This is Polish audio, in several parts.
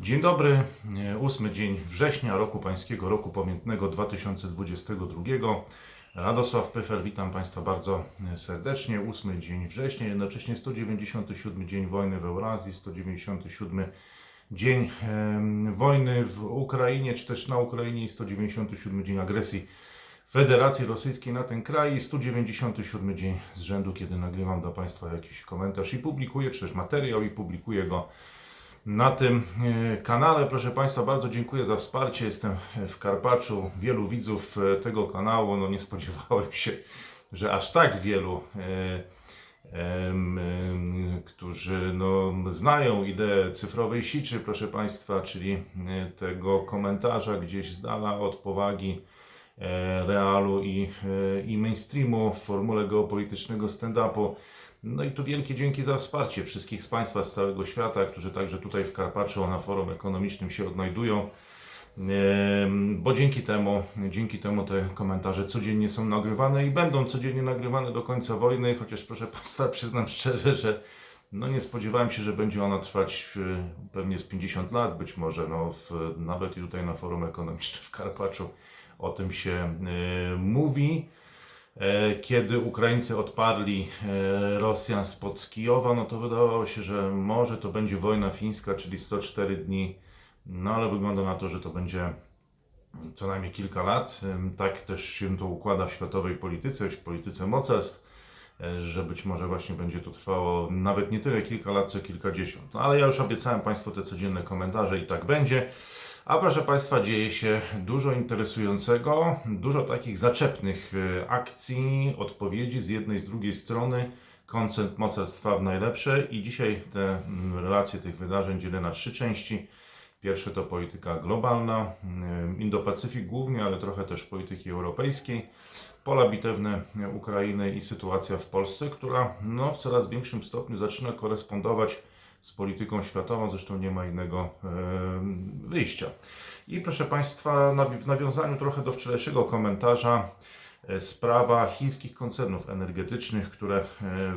Dzień dobry, e, ósmy dzień września roku pańskiego, roku pamiętnego 2022. Radosław Pyfer, witam Państwa bardzo e, serdecznie. Ósmy dzień września, jednocześnie 197 dzień wojny w Eurazji, 197 dzień wojny w Ukrainie, czy też na Ukrainie i 197 dzień agresji Federacji Rosyjskiej na ten kraj i 197 dzień z rzędu, kiedy nagrywam dla Państwa jakiś komentarz i publikuję, czy też materiał i publikuję go na tym e, kanale. Proszę Państwa, bardzo dziękuję za wsparcie. Jestem w Karpaczu. Wielu widzów e, tego kanału, no nie spodziewałem się, że aż tak wielu, e, którzy no, znają ideę cyfrowej siczy, proszę Państwa, czyli tego komentarza gdzieś z dala od powagi realu i, i mainstreamu w formule geopolitycznego stand-upu. No i tu wielkie dzięki za wsparcie wszystkich z Państwa z całego świata, którzy także tutaj w Karpaczu na forum ekonomicznym się odnajdują. Bo dzięki temu, dzięki temu te komentarze codziennie są nagrywane i będą codziennie nagrywane do końca wojny, chociaż proszę Państwa, przyznam szczerze, że no nie spodziewałem się, że będzie ona trwać e, pewnie z 50 lat, być może no w, nawet i tutaj na forum ekonomicznym w Karpaczu o tym się e, mówi. E, Kiedy Ukraińcy odparli e, Rosjan spod Kijowa, no to wydawało się, że może to będzie wojna fińska, czyli 104 dni, no ale wygląda na to, że to będzie co najmniej kilka lat. Tak też się to układa w światowej polityce, w polityce mocarstw, e, że być może właśnie będzie to trwało nawet nie tyle kilka lat, co kilkadziesiąt. No ale ja już obiecałem Państwu te codzienne komentarze i tak będzie. A proszę Państwa, dzieje się dużo interesującego, dużo takich zaczepnych e, akcji, odpowiedzi z jednej, z drugiej strony. Koncert mocarstwa w najlepsze i dzisiaj te mm, relacje tych wydarzeń dzielę na trzy części. Pierwsze to polityka globalna, y, Indo-Pacyfik głównie, ale trochę też polityki europejskiej, pola bitewne Ukrainy i sytuacja w Polsce, która no, w coraz większym stopniu zaczyna korespondować z polityką światową, zresztą nie ma innego wyjścia. I proszę Państwa, w nawiązaniu trochę do wczorajszego komentarza, e, sprawa chińskich koncernów energetycznych, które e,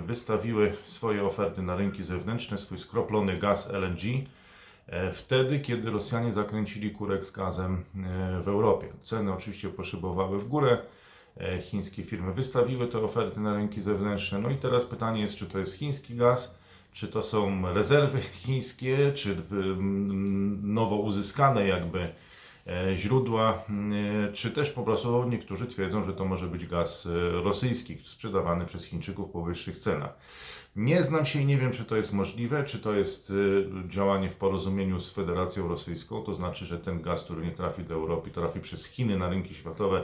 wystawiły swoje oferty na rynki zewnętrzne, swój skroplony gaz LNG, e, wtedy, kiedy Rosjanie zakręcili kurek z gazem w Europie. Ceny oczywiście poszybowały w górę. Chińskie firmy wystawiły te oferty na rynki zewnętrzne. No i teraz pytanie jest, czy to jest chiński gaz, czy to są rezerwy chińskie, czy w- m, nowo uzyskane jakby e, źródła, e, czy też po prostu niektórzy twierdzą, że to może być gaz e, rosyjski, sprzedawany przez Chińczyków po wyższych cenach. Nie znam się i nie wiem, czy to jest możliwe, czy to jest y, działanie w porozumieniu z Federacją Rosyjską, to znaczy, że ten gaz, który nie trafi do Europy, trafi przez Chiny na rynki światowe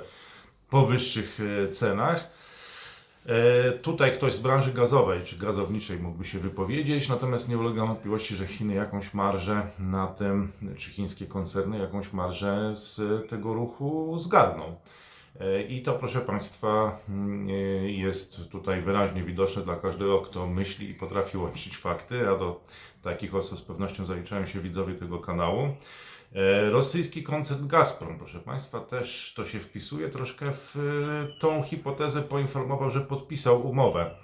po wyższych cenach. E, Tutaj ktoś z branży gazowej czy gazowniczej mógłby się wypowiedzieć, natomiast nie ulega wątpliwości, że Chiny jakąś marżę na tym, czy chińskie koncerny jakąś marżę z tego ruchu zgarną. E, I to, proszę Państwa, mm, e, jest tutaj wyraźnie widoczne dla każdego, kto myśli i potrafi łączyć fakty, a do takich osób z pewnością zaliczają się widzowie tego kanału. E, Rosyjski koncern Gazprom, proszę Państwa, też to się wpisuje troszkę w tą hipotezę, poinformował, że podpisał umowę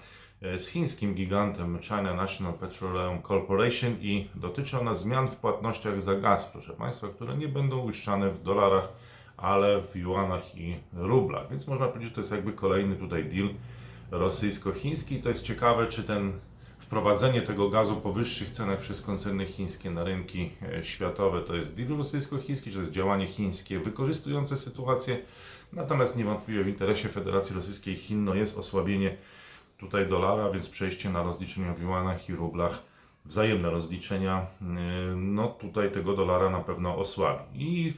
z chińskim gigantem China National Petroleum Corporation i dotyczy ona zmian w płatnościach za gaz, proszę Państwa, które nie będą uiszczane w dolarach, ale w juanach i rublach. Więc można powiedzieć, że to jest jakby kolejny tutaj deal rosyjsko-chiński. To jest ciekawe, czy ten wprowadzenie tego gazu po wyższych cenach przez koncerny chińskie na rynki e, światowe to jest deal rosyjsko-chiński, czy to jest działanie chińskie wykorzystujące sytuację. Natomiast niewątpliwie w interesie Federacji Rosyjskiej Chin no jest osłabienie tutaj dolara, więc przejście na rozliczenia w juanach i rublach, wzajemne rozliczenia, yy, no tutaj tego dolara na pewno osłabi. I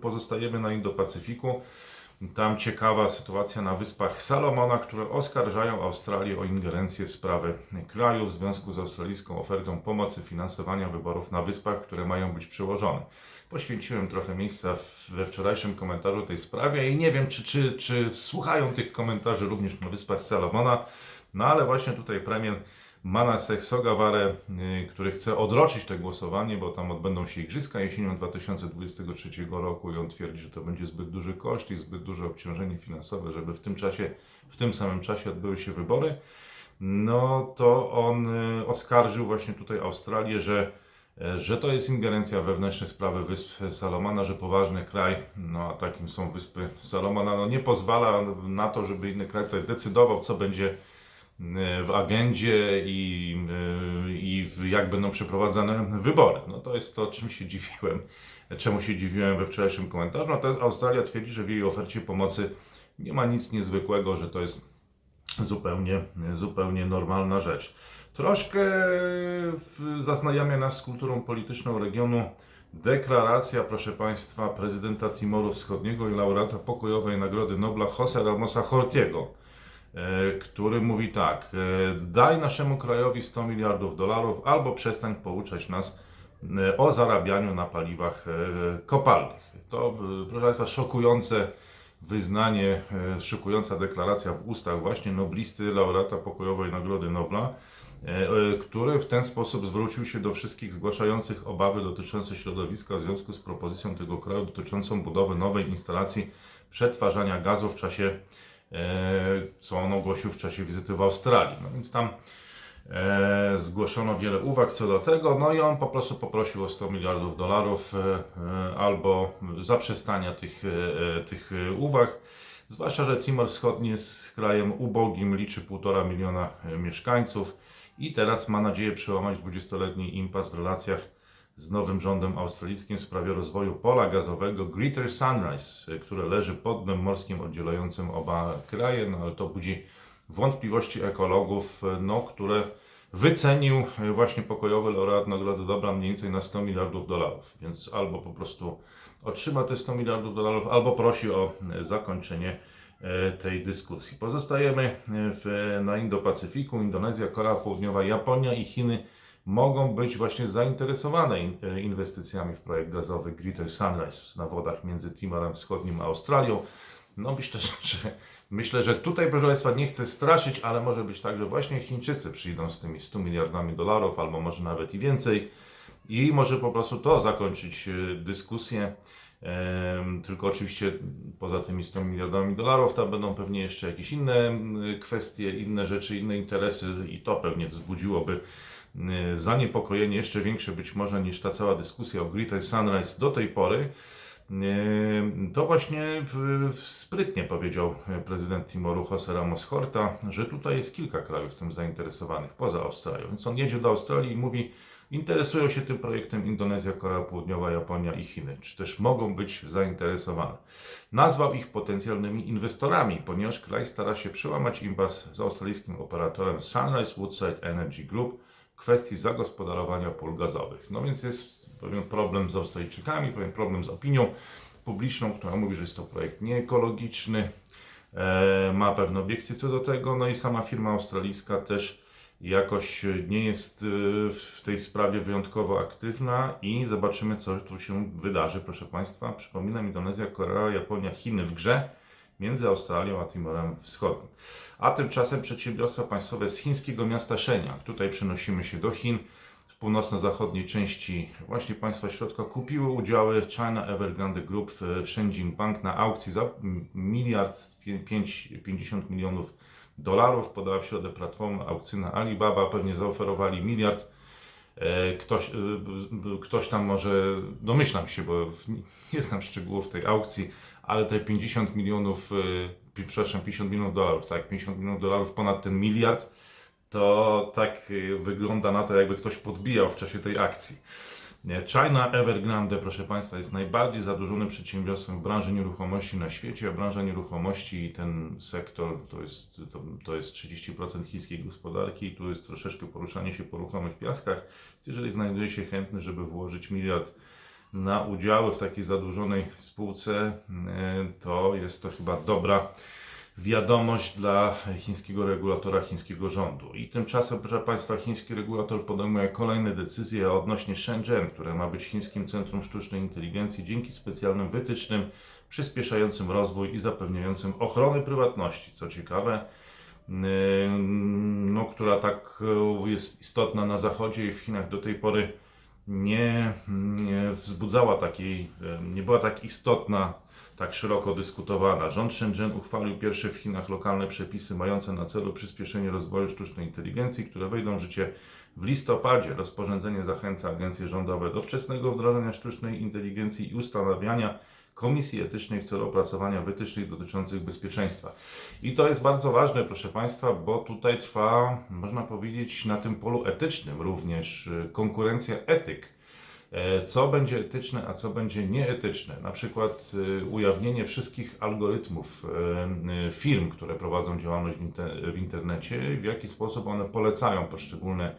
pozostajemy na Indo-Pacyfiku. Tam ciekawa sytuacja na Wyspach Salomona, które oskarżają Australię o ingerencję w sprawy kraju w związku z australijską ofertą pomocy finansowania wyborów na wyspach, które mają być przełożone. Poświęciłem trochę miejsca we wczorajszym komentarzu tej sprawie i nie wiem, czy, czy, czy słuchają tych komentarzy również na Wyspach Salomona, no ale właśnie tutaj premier Manasek Sogaware, y, który chce odroczyć to głosowanie, bo tam odbędą się igrzyska jesienią 2023 roku i on twierdzi, że to będzie zbyt duży koszt i zbyt duże obciążenie finansowe, żeby w tym czasie, w tym samym czasie odbyły się wybory. No to on y, oskarżył właśnie tutaj Australię, że e, że to jest ingerencja we wewnętrzne sprawy Wysp Salomona, że poważny kraj, no a takim są Wyspy Salomona, no nie pozwala na to, żeby inny kraj tutaj decydował, co będzie w agendzie i, e, i jak będą przeprowadzane wybory. No to jest to, czym się dziwiłem, czemu się dziwiłem we wczorajszym komentarzu. Natomiast Australia twierdzi, że w jej ofercie pomocy nie ma nic niezwykłego, że to jest zupełnie, zupełnie normalna rzecz. Troszkę zaznajamia nas z kulturą polityczną regionu deklaracja, proszę Państwa, prezydenta Timoru Wschodniego i laureata pokojowej Nagrody Nobla Jose Ramosa Hortiego, e, który mówi tak, e, daj naszemu krajowi 100 miliardów dolarów albo przestań pouczać nas e, o zarabianiu na paliwach e, kopalnych. To, e, proszę Państwa, szokujące wyznanie, e, szykująca deklaracja w ustach właśnie noblisty, laureata pokojowej Nagrody Nobla, e, e, który w ten sposób zwrócił się do wszystkich zgłaszających obawy dotyczące środowiska w związku z propozycją tego kraju dotyczącą budowy nowej instalacji przetwarzania gazu w czasie, e, co on ogłosił w czasie wizyty w Australii. No więc tam E, zgłoszono wiele uwag co do tego, no i on po prostu poprosił o 100 miliardów dolarów e, e, albo zaprzestania tych, e, e, tych e, uwag. Zwłaszcza, że Timor Wschodni jest krajem ubogim, liczy 1,5 miliona e, mieszkańców i teraz ma nadzieję przełamać 20-letni impas w relacjach z nowym rządem australijskim w sprawie rozwoju pola gazowego Greater Sunrise, które leży pod dnem morskim oddzielającym oba kraje, no ale to budzi wątpliwości ekologów, no, które wycenił właśnie pokojowy laureat Nagrody Dobra mniej więcej na 100 miliardów dolarów. Więc albo po prostu otrzyma te 100 miliardów dolarów, albo prosi o zakończenie e, tej dyskusji. Pozostajemy e, w, na Indo-Pacyfiku. Indonezja, Korea Południowa, Japonia i Chiny mogą być właśnie zainteresowane in- e, inwestycjami w projekt gazowy Greater Sunrise na wodach między Timorem Wschodnim a Australią. No myślę, że, myślę, że tutaj, proszę Państwa, nie chcę straszyć, ale może być tak, że właśnie Chińczycy przyjdą z tymi 100 miliardami dolarów, albo może nawet i więcej i może po prostu to zakończyć e, dyskusję. Tylko oczywiście poza tymi 100 miliardami dolarów tam będą pewnie jeszcze jakieś inne kwestie, inne rzeczy, inne interesy i to pewnie wzbudziłoby zaniepokojenie jeszcze większe być może niż ta cała dyskusja o Greater Sunrise do tej pory. E, To właśnie sprytnie powiedział prezydent Timoru Jose Ramos Horta, że tutaj jest kilka krajów tym zainteresowanych poza Australią. Więc on jedzie do Australii i mówi, interesują się tym projektem Indonezja, Korea Południowa, Japonia i Chiny. Czy też mogą być zainteresowane? Nazwał ich potencjalnymi inwestorami, ponieważ kraj stara się przełamać impas z australijskim operatorem Sunrise Woodside Energy Group kwestii zagospodarowania pól gazowych. No więc jest pewien problem z Australijczykami, pewien problem z opinią publiczną, która mówi, że jest to projekt nieekologiczny, e, ma pewne obiekcje co do tego, no i sama firma australijska też jakoś nie jest e, w tej sprawie wyjątkowo aktywna i zobaczymy, co tu się wydarzy, proszę Państwa. Przypominam, Indonezja, Korea, Japonia, Chiny w grze między Australią a Timorem Wschodnim. A tymczasem przedsiębiorstwa państwowe z chińskiego miasta Shenyang, tutaj przenosimy się do Chin, w północno-zachodniej części właśnie państwa środka kupiły udziały China Evergrande Group w Shenzhen Bank na aukcji za miliard pię- pięć- 50 milionów dolarów. Podała w środę platforma aukcyjna Alibaba, pewnie zaoferowali miliard. E, Ktoś, e, ktoś tam może, domyślam się, bo nie znam szczegółów tej aukcji, ale te 50 milionów, pi- przepraszam, 50 milionów dolarów, tak, 50 milionów dolarów ponad ten miliard, to tak y, wygląda na to, jakby ktoś podbijał w czasie tej akcji. China Evergrande, proszę Państwa, jest najbardziej zadłużonym przedsiębiorstwem w branży nieruchomości na świecie, a branża nieruchomości i ten sektor to jest, to, to jest 30% chińskiej gospodarki i tu jest troszeczkę poruszanie się po ruchomych piaskach. Jeżeli znajduje się chętny, żeby włożyć miliard na udziały w takiej zadłużonej spółce, y, to jest to chyba dobra wiadomość dla chińskiego regulatora, chińskiego rządu. I tymczasem, proszę Państwa, chiński regulator podejmuje kolejne decyzje odnośnie Shenzhen, które ma być chińskim centrum sztucznej inteligencji dzięki specjalnym wytycznym przyspieszającym rozwój i zapewniającym ochronę prywatności. Co ciekawe, yy, no, która tak yy, jest istotna na Zachodzie i w Chinach do tej pory nie, nie wzbudzała takiej, nie była tak istotna, tak szeroko dyskutowana. Rząd Shenzhen uchwalił pierwsze w Chinach lokalne przepisy mające na celu przyspieszenie rozwoju sztucznej inteligencji, które wejdą w życie w listopadzie. Rozporządzenie zachęca agencje rządowe do wczesnego wdrożenia sztucznej inteligencji i ustanawiania Komisji Etycznej w celu opracowania wytycznych dotyczących bezpieczeństwa. I to jest bardzo ważne, proszę Państwa, bo tutaj trwa, można powiedzieć, na tym polu etycznym również y, konkurencja etyk. E, Co będzie etyczne, a co będzie nieetyczne? Na przykład y, ujawnienie wszystkich algorytmów y, firm, które prowadzą działalność w internecie, w jaki sposób one polecają poszczególne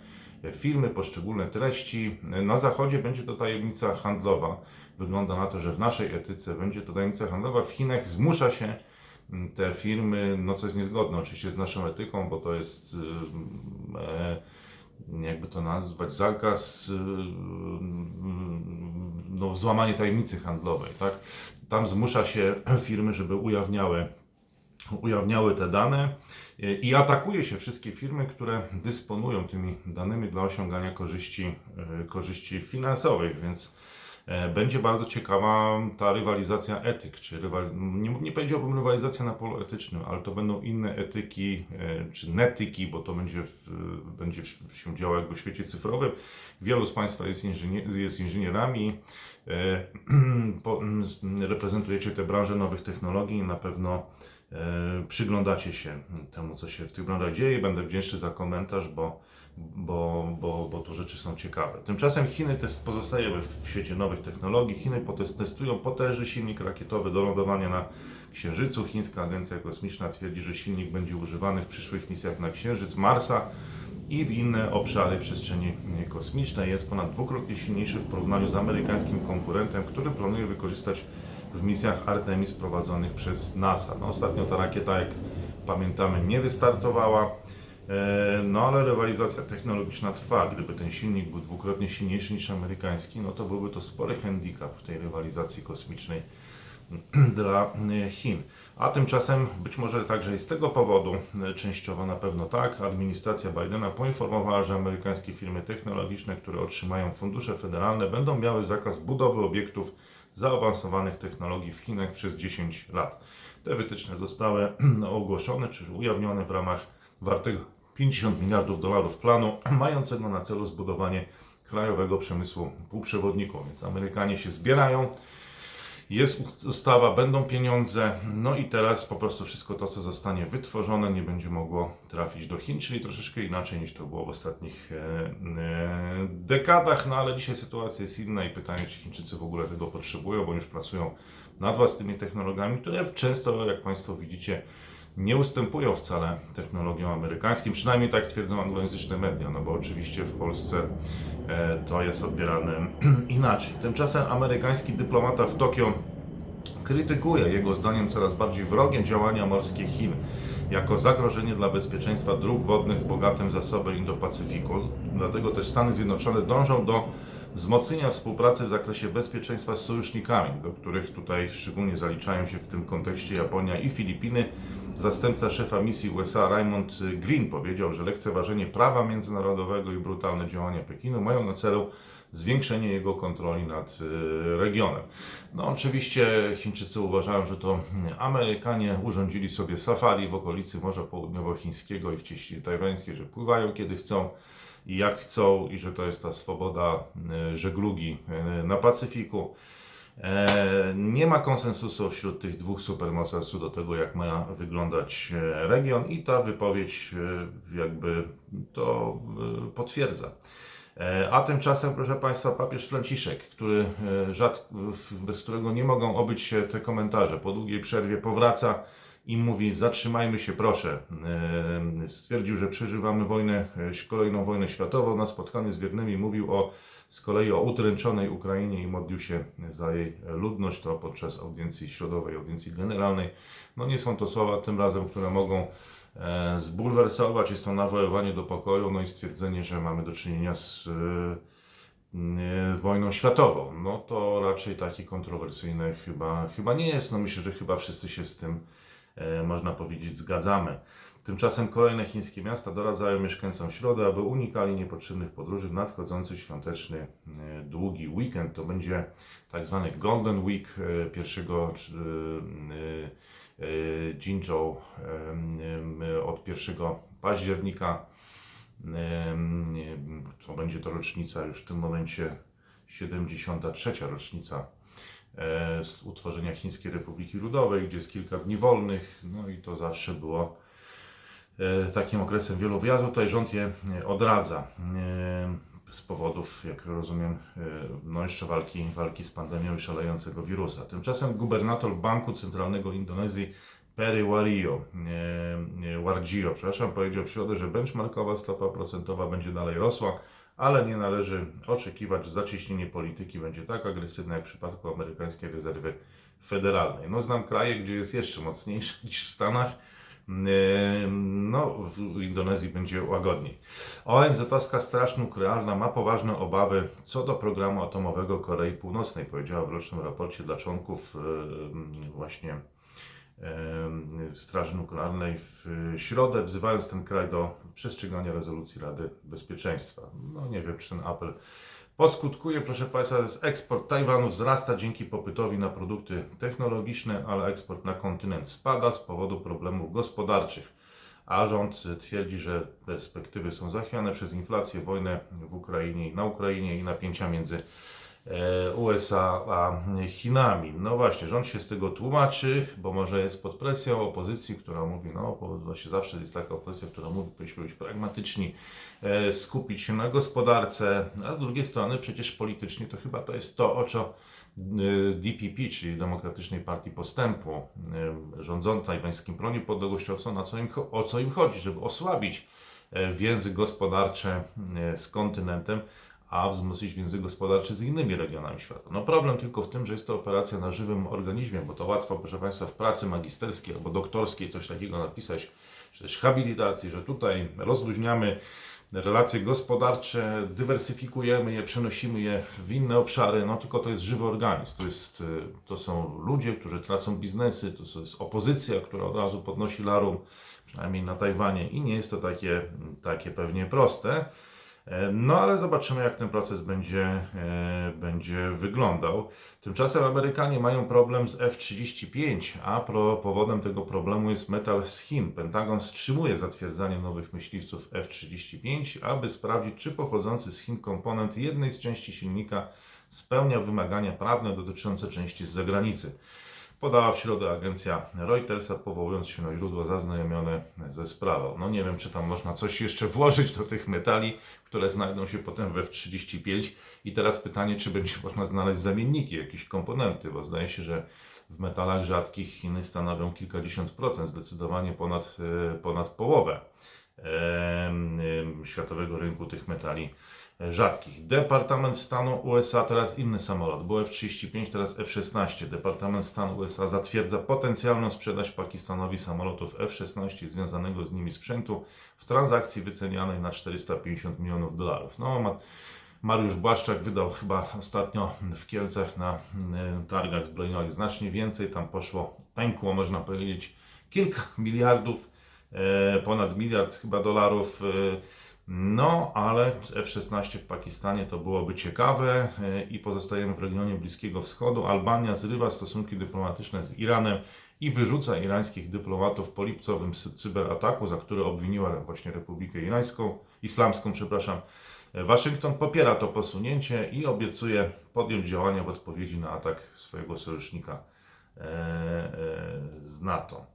filmy, poszczególne treści. Na zachodzie będzie to tajemnica handlowa. Wygląda na to, że w naszej etyce będzie to tajemnica handlowa. W Chinach zmusza się mm, te firmy, no co jest niezgodne oczywiście z naszą etyką, bo to jest y, e, jakby to nazwać, zakaz, y, no, złamanie tajemnicy handlowej, tak? Tam zmusza się firmy, żeby ujawniały, ujawniały te dane y, i atakuje się wszystkie firmy, które dysponują tymi danymi dla osiągania korzyści, y, korzyści finansowych, więc e, będzie bardzo ciekawa ta rywalizacja etyk, czy rywal... nie, nie powiedziałbym rywalizacja na polu etycznym, ale to będą inne etyki, e, czy netyki, bo to będzie, w, będzie się działo jakby w świecie cyfrowym. Wielu z Państwa jest, inżynier, jest inżynierami, e, reprezentujecie tę branżę nowych technologii i na pewno e, przyglądacie się temu, co się w tych branżach dzieje. Będę wdzięczny za komentarz, bo, bo, bo, bo tu rzeczy są ciekawe. Tymczasem Chiny test pozostajemy w, świecie nowych technologii. Chiny testują potężny silnik rakietowy do lądowania na Księżycu. Chińska Agencja Kosmiczna twierdzi, że silnik będzie używany w przyszłych misjach na Księżyc, Marsa i w inne obszary przestrzeni kosmicznej. Jest ponad dwukrotnie silniejszy w porównaniu z amerykańskim konkurentem, który planuje wykorzystać w misjach Artemis prowadzonych przez NASA. No, ostatnio ta rakieta, jak pamiętamy, nie wystartowała. E, No ale rywalizacja technologiczna trwa. Gdyby ten silnik był dwukrotnie silniejszy niż amerykański, no to byłby to spory handicap w tej rywalizacji kosmicznej dla e, Chin. A tymczasem być może także i z tego powodu, e, częściowo na pewno tak, administracja Bidena poinformowała, że amerykańskie firmy technologiczne, które otrzymają fundusze federalne, będą miały zakaz budowy obiektów zaawansowanych technologii w Chinach przez 10 lat. Te wytyczne zostały ogłoszone czy ujawnione w ramach wartego 50 miliardów dolarów planu, mającego na celu zbudowanie krajowego przemysłu półprzewodników. Więc Amerykanie się zbierają, jest ustawa, będą pieniądze, no i teraz po prostu wszystko to, co zostanie wytworzone, nie będzie mogło trafić do Chin, czyli troszeczkę inaczej niż to było w ostatnich e, e, dekadach, no ale dzisiaj sytuacja jest inna i pytanie, czy Chińczycy w ogóle tego potrzebują, bo już pracują nad własnymi technologiami, które często, jak Państwo widzicie, nie ustępują wcale technologiom amerykańskim, przynajmniej tak twierdzą anglojęzyczne media, no bo oczywiście w Polsce e, to jest odbierane inaczej. Tymczasem amerykański dyplomata w Tokio krytykuje jego zdaniem coraz bardziej wrogie działania morskie Chin jako zagrożenie dla bezpieczeństwa dróg wodnych w bogatym zasobie Indo-Pacyfiku. Dlatego też Stany Zjednoczone dążą do wzmocnienia współpracy w zakresie bezpieczeństwa z sojusznikami, do których tutaj szczególnie zaliczają się w tym kontekście Japonia i Filipiny. Zastępca szefa misji USA Raymond Green powiedział, że lekceważenie prawa międzynarodowego i brutalne działania Pekinu mają na celu zwiększenie jego kontroli nad y, regionem. No oczywiście Chińczycy uważają, że to Amerykanie urządzili sobie safari w okolicy Morza Południowochińskiego i w cieśninie tajwańskiej, że pływają kiedy chcą i jak chcą i że to jest ta swoboda y, żeglugi y, na Pacyfiku. E, Nie ma konsensusu wśród tych dwóch supermocarstw do tego, jak ma wyglądać e, region, i ta wypowiedź e, jakby to potwierdza. A tymczasem, proszę Państwa, papież Franciszek, który rzad, bez którego nie mogą obyć się te komentarze, po długiej przerwie powraca i mówi: Zatrzymajmy się, proszę. Stwierdził, że przeżywamy wojnę, kolejną wojnę światową. Na spotkaniu z wiernymi mówił o z kolei o utręczonej Ukrainie i modlił się za jej ludność, to podczas audiencji środowej, audiencji generalnej. No nie są to słowa tym razem, które mogą e, zbulwersować, jest to nawoływanie do pokoju, no i stwierdzenie, że mamy do czynienia z e, e, wojną światową. No to raczej takie kontrowersyjne chyba, chyba nie jest, no myślę, że chyba wszyscy się z tym można powiedzieć, zgadzamy. Tymczasem kolejne chińskie miasta doradzają mieszkańcom środę, aby unikali niepotrzebnych podróży w nadchodzący świąteczny e, długi weekend. To będzie tak zwany Golden Week e, pierwszego e, Jinzhou od 1 października. To będzie to rocznica już w tym momencie 73. rocznica z utworzenia Chińskiej Republiki Ludowej, gdzie jest kilka dni wolnych, no i to zawsze było takim okresem wielu wjazdów. Tutaj rząd je e, odradza e, z powodów, jak rozumiem, e, no jeszcze walki, walki z pandemią i szalejącego wirusa. Tymczasem gubernator Banku Centralnego Indonezji Perry Wario, e, e, Wargio, przepraszam, powiedział w środę, że benchmarkowa stopa procentowa będzie dalej rosła, ale nie należy oczekiwać, że zacieśnienie polityki będzie tak agresywne jak w przypadku amerykańskiej rezerwy federalnej. No znam kraje, gdzie jest jeszcze mocniejsze niż w Stanach. No, w Indonezji będzie łagodniej. ONZ-owska Straż Nuklearna ma poważne obawy co do programu atomowego Korei Północnej, powiedziała w rocznym raporcie dla członków e, właśnie Straży Nuklearnej w środę, wzywając ten kraj do przestrzegania rezolucji Rady Bezpieczeństwa. No nie wiem, czy ten apel poskutkuje. Proszę Państwa, eksport Tajwanu wzrasta dzięki popytowi na produkty technologiczne, ale eksport na kontynent spada z powodu problemów gospodarczych. A rząd twierdzi, że perspektywy są zachwiane przez inflację, wojnę w Ukrainie, na Ukrainie i napięcia między USA a Chinami. No właśnie, rząd się z tego tłumaczy, bo może jest pod presją opozycji, która mówi, no właśnie zawsze jest taka opozycja, która mówi, powinniśmy być pragmatyczni, e, skupić się na gospodarce, a z drugiej strony przecież politycznie to chyba to jest to, o co e, DPP, czyli Demokratycznej Partii Postępu, e, rządząca tajwańskim proniu podległościowcom, na co im, o co im chodzi, żeby osłabić e, więzy gospodarcze e, z kontynentem, a wzmocnić więzy gospodarcze z innymi regionami świata. No problem tylko w tym, że jest to operacja na żywym organizmie, bo to łatwo, proszę Państwa, w pracy magisterskiej albo doktorskiej coś takiego napisać, czy też habilitacji, że tutaj rozluźniamy relacje gospodarcze, dywersyfikujemy je, przenosimy je w inne obszary, no tylko to jest żywy organizm. To, jest, y, to są ludzie, którzy tracą biznesy, to jest opozycja, która od razu podnosi larum, przynajmniej na Tajwanie i nie jest to takie, takie pewnie proste. E, No ale zobaczymy, jak ten proces będzie, e, będzie wyglądał. Tymczasem Amerykanie mają problem z F-35, a pro, powodem tego problemu jest metal z Chin. Pentagon wstrzymuje zatwierdzanie nowych myśliwców F-35, aby sprawdzić, czy pochodzący z Chin komponent jednej z części silnika spełnia wymagania prawne dotyczące części z zagranicy. Podała w środę agencja Reutersa, powołując się na źródło zaznajomione ze sprawą. No nie wiem, czy tam można coś jeszcze włożyć do tych metali, które znajdą się potem we F-35. I teraz pytanie, czy będzie można znaleźć zamienniki, jakieś komponenty, bo zdaje się, że w metalach rzadkich Chiny stanowią kilkadziesiąt procent, zdecydowanie ponad, e, ponad połowę światowego rynku tych metali rzadkich. Departament Stanu USA, teraz inny samolot, był F-35, teraz F-16. Departament Stanu USA zatwierdza potencjalną sprzedaż Pakistanowi samolotów F-16 i związanego z nimi sprzętu w transakcji wycenianej na 450 milionów dolarów. No, ma, Mariusz Błaszczak wydał chyba ostatnio w Kielcach na y, targach zbrojeniowych znacznie więcej. Tam poszło, pękło można powiedzieć, kilka miliardów, e, ponad miliard chyba dolarów. No, ale F-16 w Pakistanie to byłoby ciekawe e, i pozostajemy w regionie Bliskiego Wschodu. Albania zrywa stosunki dyplomatyczne z Iranem i wyrzuca irańskich dyplomatów po lipcowym cy- cyberataku, za który obwiniła właśnie Republikę Irańską, Islamską, przepraszam. E, Waszyngton popiera to posunięcie i obiecuje podjąć działania w odpowiedzi na atak swojego sojusznika e, z NATO.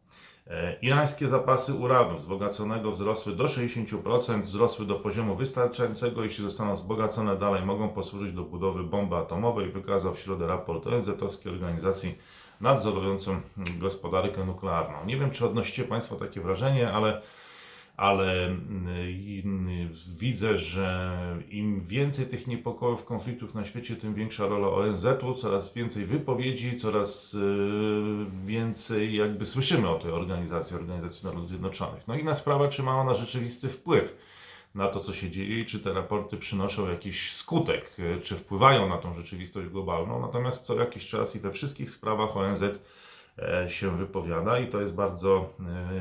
E, Irańskie zapasy uranu wzbogaconego wzrosły do 60%, wzrosły do poziomu wystarczającego. Jeśli zostaną wzbogacone dalej, mogą posłużyć do budowy bomby atomowej, wykazał w środę raport ONZ-owskiej organizacji nadzorującą gospodarkę nuklearną. Nie wiem, czy odnosicie Państwo takie wrażenie, ale, ale mm, i- widzę, że im więcej tych niepokojów, konfliktów na świecie, tym większa rola ONZ-u, coraz więcej wypowiedzi, coraz y, więcej jakby słyszymy o tej organizacji, Organizacji Narodów Zjednoczonych. No inna sprawa, czy ma ona rzeczywisty wpływ na to, co się dzieje i czy te raporty przynoszą jakiś skutek, y, czy wpływają na tą rzeczywistość globalną. Natomiast co jakiś czas i we wszystkich sprawach ONZ e, się wypowiada i to jest bardzo,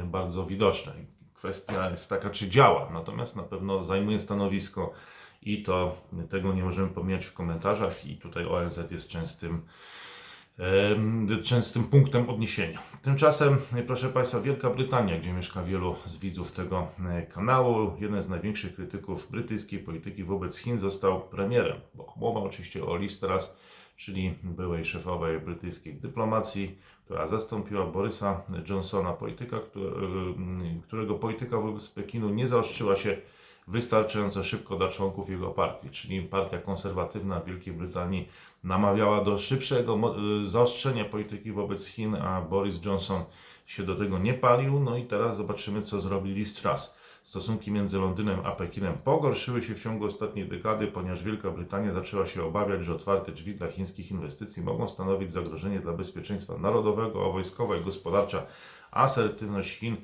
bardzo widoczne. Kwestia jest taka, czy działa, natomiast na pewno zajmuje stanowisko i to tego nie możemy pomijać w komentarzach i tutaj ONZ jest częstym częstym punktem odniesienia. Tymczasem, e, proszę Państwa, Wielka Brytania, gdzie mieszka wielu z widzów tego e, kanału, jeden z największych krytyków brytyjskiej polityki wobec Chin został premierem. Bo mowa oczywiście o Liz Truss, czyli byłej szefowej brytyjskiej dyplomacji, która zastąpiła Borysa Johnsona, polityka, e, którego polityka wobec Pekinu nie zaostrzyła się wystarczająco szybko dla członków jego partii, czyli partia konserwatywna w Wielkiej Brytanii namawiała do szybszego y, zaostrzenia polityki wobec Chin, a Boris Johnson się do tego nie palił. No i teraz zobaczymy, co zrobi Liz Truss. Stosunki między Londynem a Pekinem pogorszyły się w ciągu ostatniej dekady, ponieważ Wielka Brytania zaczęła się obawiać, że otwarte drzwi dla chińskich inwestycji mogą stanowić zagrożenie dla bezpieczeństwa narodowego, a wojskowa i gospodarcza asertywność Chin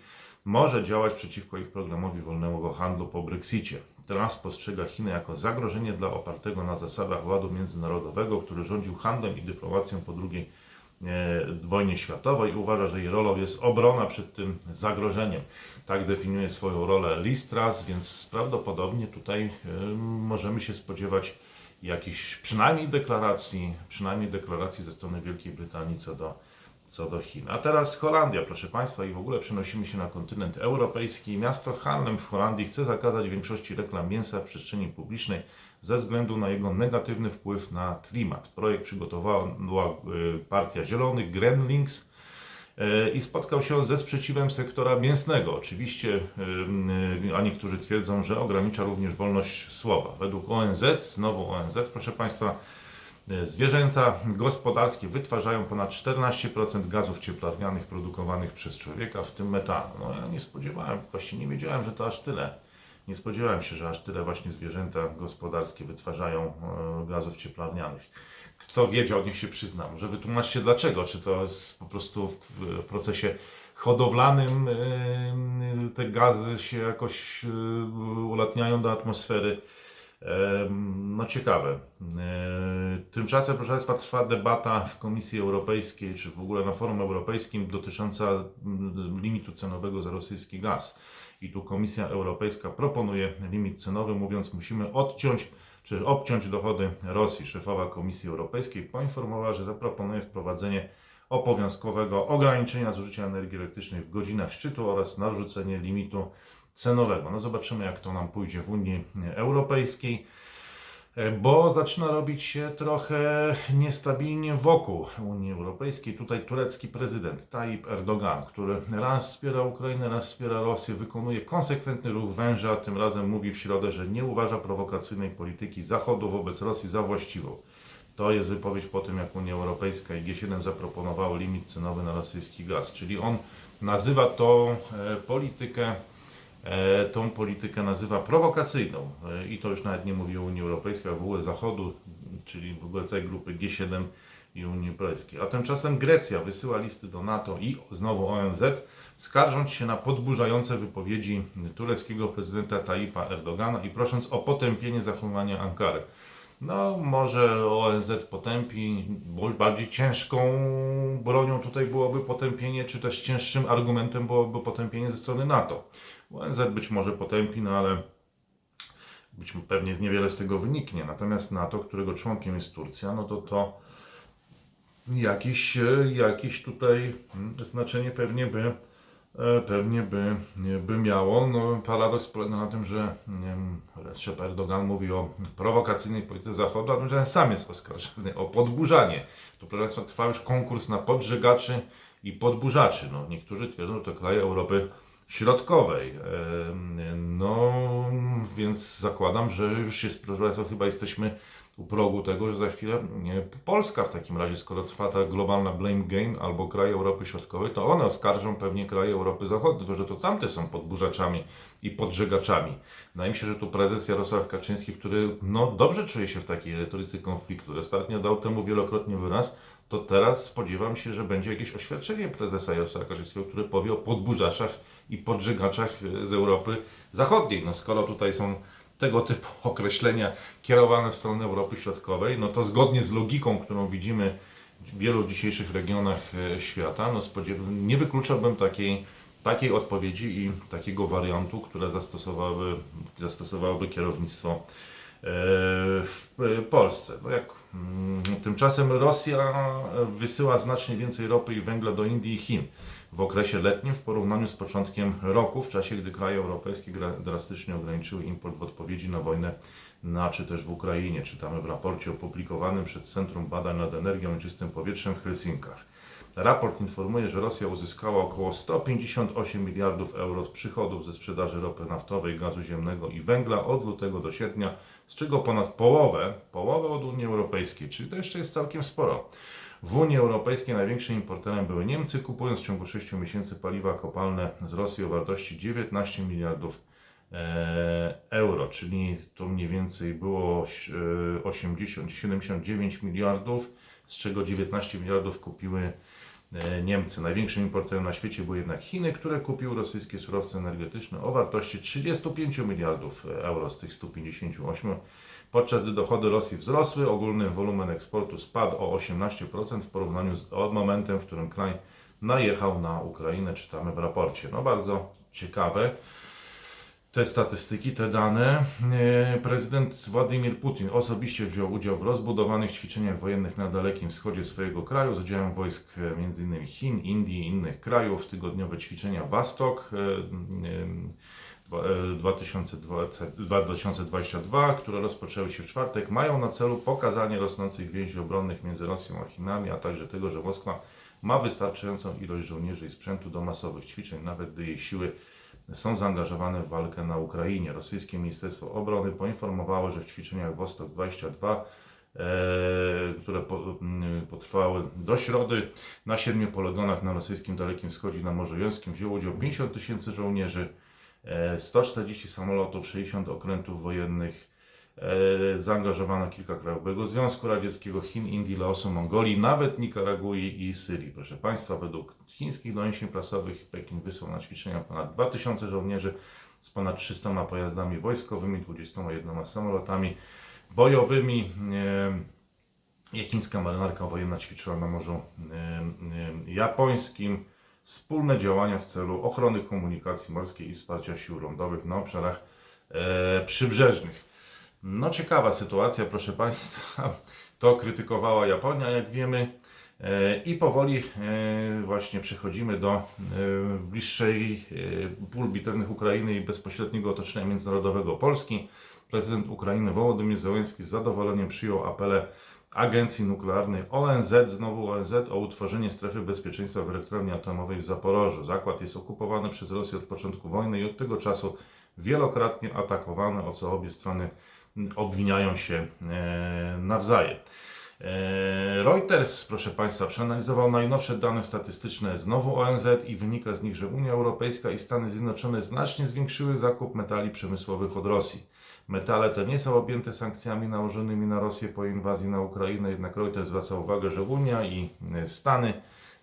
może działać przeciwko ich programowi wolnego handlu po Brexicie. Trump postrzega Chiny jako zagrożenie dla opartego na zasadach ładu międzynarodowego, który rządził handlem i dyplomacją po e, wojnie światowej uważa, że jej rolą jest obrona przed tym zagrożeniem. Tak definiuje swoją rolę Liz Truss, więc prawdopodobnie tutaj e, możemy się spodziewać jakichś przynajmniej deklaracji, przynajmniej deklaracji ze strony Wielkiej Brytanii co do co do Chin. A teraz Holandia, proszę Państwa, i w ogóle przenosimy się na kontynent europejski. Miasto Haarlem w Holandii chce zakazać większości reklam mięsa w przestrzeni publicznej ze względu na jego negatywny wpływ na klimat. Projekt przygotowała y, partia Zielonych, Grenlinks, y, i spotkał się ze sprzeciwem sektora mięsnego. Oczywiście, y, a niektórzy twierdzą, że ogranicza również wolność słowa. Według ONZ, znowu ONZ, proszę Państwa, zwierzęta gospodarskie wytwarzają ponad 14% gazów cieplarnianych produkowanych przez człowieka, w tym metanu. No ja nie spodziewałem, właśnie nie wiedziałem, że to aż tyle. Nie spodziewałem się, że aż tyle właśnie zwierzęta gospodarskie wytwarzają e, gazów cieplarnianych. Kto wiedział, niech się przyzna. Może wytłumaczcie dlaczego. Czy to jest po prostu w, procesie hodowlanym e, te gazy się jakoś e, ulatniają do atmosfery. No ciekawe. Tymczasem, proszę Państwa, trwa debata w Komisji Europejskiej, czy w ogóle na forum europejskim dotycząca mm, limitu cenowego za rosyjski gaz. I tu Komisja Europejska proponuje limit cenowy, mówiąc, musimy odciąć czy obciąć dochody Rosji. Szefowa Komisji Europejskiej poinformowała, że zaproponuje wprowadzenie obowiązkowego ograniczenia zużycia energii elektrycznej w godzinach szczytu oraz narzucenie limitu cenowego. No zobaczymy, jak to nam pójdzie w Unii Europejskiej, bo zaczyna robić się trochę niestabilnie wokół Unii Europejskiej. Tutaj turecki prezydent Tayyip Erdogan, który raz wspiera Ukrainę, raz wspiera Rosję, wykonuje konsekwentny ruch węża. Tym razem mówi w środę, że nie uważa prowokacyjnej polityki Zachodu wobec Rosji za właściwą. To jest wypowiedź po tym, jak Unia Europejska i G7 zaproponowało limit cenowy na rosyjski gaz. Czyli on nazywa tą e, politykę, e, tą politykę nazywa prowokacyjną. E, I to już nawet nie mówi o Unii Europejskiej, a w ogóle Zachodu, czyli w ogóle całej grupy G7 i Unii Europejskiej. A tymczasem Grecja wysyła listy do NATO i znowu ONZ, skarżąc się na podburzające wypowiedzi tureckiego prezydenta Tayyipa Erdogana i prosząc o potępienie zachowania Ankary. No, może ONZ potępi, bo bardziej ciężką bronią tutaj byłoby potępienie, czy też cięższym argumentem byłoby potępienie ze strony NATO. ONZ być może potępi, no ale być pewnie niewiele z tego wyniknie. Natomiast NATO, którego członkiem jest Turcja, no to to jakiś, e, jakiś tutaj znaczenie pewnie by, e, pewnie by, by miało. No, paradoks polega na tym, że Recep Erdogan mówi o prowokacyjnej polityce Zachodu, a tymczasem sam jest oskarżony o podburzanie. Tu trwa już konkurs na podżegaczy i podburzaczy. No, niektórzy twierdzą, że to kraje Europy Środkowej. No, więc zakładam, że już jest, Państwa, chyba jesteśmy u progu tego, że za chwilę Polska w takim razie, skoro trwa ta globalna blame game albo kraje Europy Środkowej, to one oskarżą pewnie kraje Europy Zachodniej, to że to tamte są podburzaczami i podżegaczami. Wydaje mi się, że tu prezes Jarosław Kaczyński, który no, dobrze czuje się w takiej retoryce konfliktu, ostatnio dał temu wielokrotnie wyraz, to teraz spodziewam się, że będzie jakieś oświadczenie prezesa Jarosława Kaczyńskiego, który powie o podburzaczach i podżegaczach z Europy Zachodniej. No skoro tutaj są tego typu określenia kierowane w stronę Europy Środkowej, no to zgodnie z logiką, którą widzimy w wielu dzisiejszych regionach e, świata, no nie wykluczałbym takiej, takiej odpowiedzi i takiego wariantu, które zastosowały, zastosowałoby kierownictwo e, w e, Polsce. No jak, mm, tymczasem Rosja wysyła znacznie więcej ropy i węgla do Indii i Chin w okresie letnim w porównaniu z początkiem roku, w czasie gdy kraje europejskie drastycznie ograniczyły import w odpowiedzi na wojnę na czy też w Ukrainie. Czytamy w raporcie opublikowanym przez Centrum Badań nad Energią i Czystym Powietrzem w Helsinkach. Raport informuje, że Rosja uzyskała około 158 miliardów euro z przychodów ze sprzedaży ropy naftowej, gazu ziemnego i węgla od lutego do sierpnia, z czego ponad połowę, połowę od Unii Europejskiej, czyli to jeszcze jest całkiem sporo. W Unii Europejskiej największym importerem były Niemcy, kupując w ciągu 6 miesięcy paliwa kopalne z Rosji o wartości 19 miliardów e, euro, czyli to mniej więcej było e, 80, 79 miliardów, z czego 19 miliardów kupiły e, Niemcy. Największym importerem na świecie były jednak Chiny, które kupiły rosyjskie surowce energetyczne o wartości 35 miliardów euro z tych 158. Podczas gdy dochody Rosji wzrosły, ogólny wolumen eksportu spadł o 18% w porównaniu z od momentem, w którym kraj najechał na Ukrainę, czytamy w raporcie. No bardzo ciekawe te statystyki, te dane. E, Prezydent Władimir Putin osobiście wziął udział w rozbudowanych ćwiczeniach wojennych na Dalekim Wschodzie swojego kraju z udziałem wojsk e, m.in. Chin, Indii i innych krajów. Tygodniowe ćwiczenia Wastok e, 2020 2022, które rozpoczęły się w czwartek, mają na celu pokazanie rosnących więzi obronnych między Rosją a Chinami, a także tego, że Moskwa ma wystarczającą ilość żołnierzy i sprzętu do masowych ćwiczeń, nawet gdy jej siły są zaangażowane w walkę na Ukrainie. Rosyjskie Ministerstwo Obrony poinformowało, że w ćwiczeniach Wostok 22, e, które potrwały do środy, na siedmiu poligonach na rosyjskim Dalekim Wschodzie na Morzu Jońskim wzięło udział 50 tysięcy żołnierzy, e, 140 samolotów, 60 okrętów wojennych, e, zaangażowano kilka krajów byłego Związku Radzieckiego, Chin, Indii, Laosu, Mongolii, nawet Nikaragui i Syrii. Proszę Państwa, według chińskich doniesień prasowych Pekin wysłał na ćwiczenia ponad 2000 żołnierzy z ponad 300 pojazdami wojskowymi, 21 samolotami bojowymi. E, Chińska marynarka wojenna ćwiczyła na Morzu e, e, Japońskim. Wspólne działania w celu ochrony komunikacji morskiej i wsparcia sił lądowych na obszarach e, przybrzeżnych. No ciekawa sytuacja, proszę Państwa. To krytykowała Japonia, jak wiemy. E, I powoli e, właśnie przechodzimy do e, bliższej pól bitewnych Ukrainy i bezpośredniego otoczenia międzynarodowego Polski. Prezydent Ukrainy Wołodymyr Zełenski z zadowoleniem przyjął apele Agencji Nuklearnej ONZ, znowu ONZ, o utworzenie strefy bezpieczeństwa w elektrowni atomowej w Zaporożu. Zakład jest okupowany przez Rosję od początku wojny i od tego czasu wielokrotnie atakowany, o co obie strony obwiniają się e, nawzajem. E, Reuters, proszę Państwa, przeanalizował najnowsze dane statystyczne znowu ONZ i wynika z nich, że Unia Europejska i Stany Zjednoczone znacznie zwiększyły zakup metali przemysłowych od Rosji. Metale te nie są objęte sankcjami nałożonymi na Rosję po inwazji na Ukrainę, jednak Reuters zwraca uwagę, że Unia i e, Stany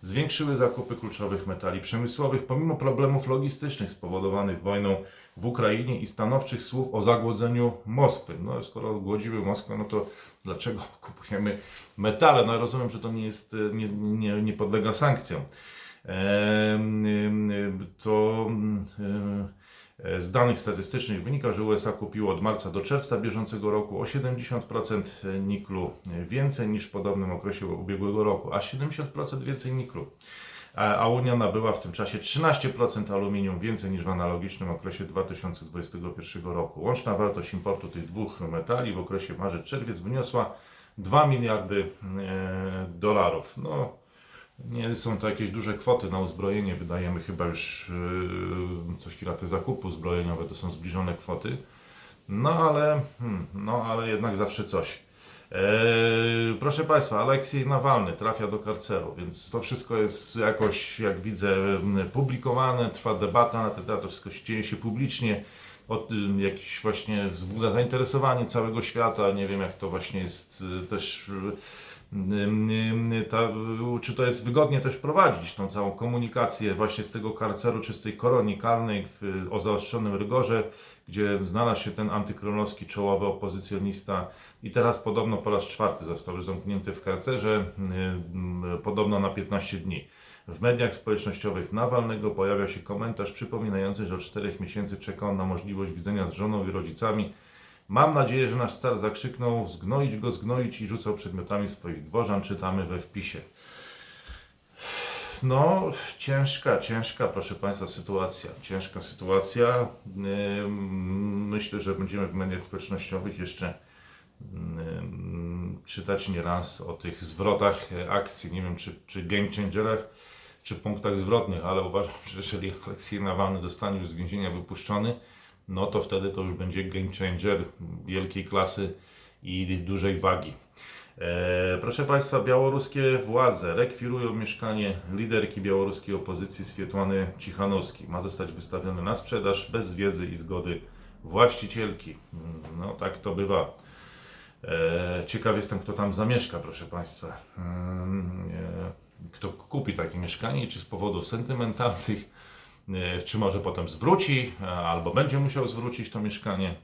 zwiększyły zakupy kluczowych metali przemysłowych pomimo problemów logistycznych spowodowanych wojną w Ukrainie i stanowczych słów o zagłodzeniu Moskwy. No skoro głodziły Moskwę, no to dlaczego kupujemy metale? No rozumiem, że to nie jest, e, nie, nie, nie podlega sankcjom. Em, To em, e, z danych statystycznych wynika, że USA kupiło od marca do czerwca bieżącego roku o 70% niklu więcej niż w podobnym okresie ubiegłego roku, a 70% więcej niklu. A Unia nabyła w tym czasie 13% aluminium więcej niż w analogicznym okresie 2021 roku. Łączna wartość importu tych dwóch metali w okresie marzec-czerwiec wyniosła 2 miliardy e, dolarów. No, nie są to jakieś duże kwoty na uzbrojenie. Wydajemy chyba już yy, co chwila te zakupy zbrojeniowe, to są zbliżone kwoty. No ale, hmm, no ale jednak zawsze coś. Eee, proszę Państwa, Aleksiej Nawalny trafia do karceru, więc to wszystko jest jakoś, jak widzę, publikowane, trwa debata na ten temat, to wszystko dzieje się publicznie. O tym jakieś właśnie wzbudza zainteresowanie całego świata. Nie wiem, jak to właśnie jest też ta, czy to jest wygodnie też prowadzić tą całą komunikację właśnie z tego karceru czy z tej koronii karnej w, o zaostrzonym rygorze, gdzie znalazł się ten antykrólowski czołowy opozycjonista i teraz podobno po raz czwarty został zamknięty w karcerze, podobno na 15 dni. W mediach społecznościowych Nawalnego pojawia się komentarz przypominający, że od 4 miesięcy czeka on na możliwość widzenia z żoną i rodzicami. Mam nadzieję, że nasz car zakrzyknął zgnoić go, zgnoić i rzucał przedmiotami swoich dworzan, czytamy we wpisie. No, ciężka, ciężka, proszę Państwa, sytuacja. Ciężka sytuacja. Myślę, że będziemy w mediach społecznościowych jeszcze czytać nieraz o tych zwrotach e, akcji. Nie wiem, czy, czy game changerach, czy punktach zwrotnych, ale uważam, że jeżeli Aleksiej Nawalny zostanie już z więzienia wypuszczony, no to wtedy to już będzie game changer wielkiej klasy i dużej wagi. E, proszę Państwa, białoruskie władze rekwirują mieszkanie liderki białoruskiej opozycji Swietłany Cichanowskiej. Ma zostać wystawione na sprzedaż bez wiedzy i zgody właścicielki. No tak to bywa. E, ciekaw jestem, kto tam zamieszka, proszę Państwa. Mm, e, Kto kupi takie mieszkanie czy z powodów sentymentalnych, czy może potem zwróci, a- albo będzie musiał zwrócić to mieszkanie.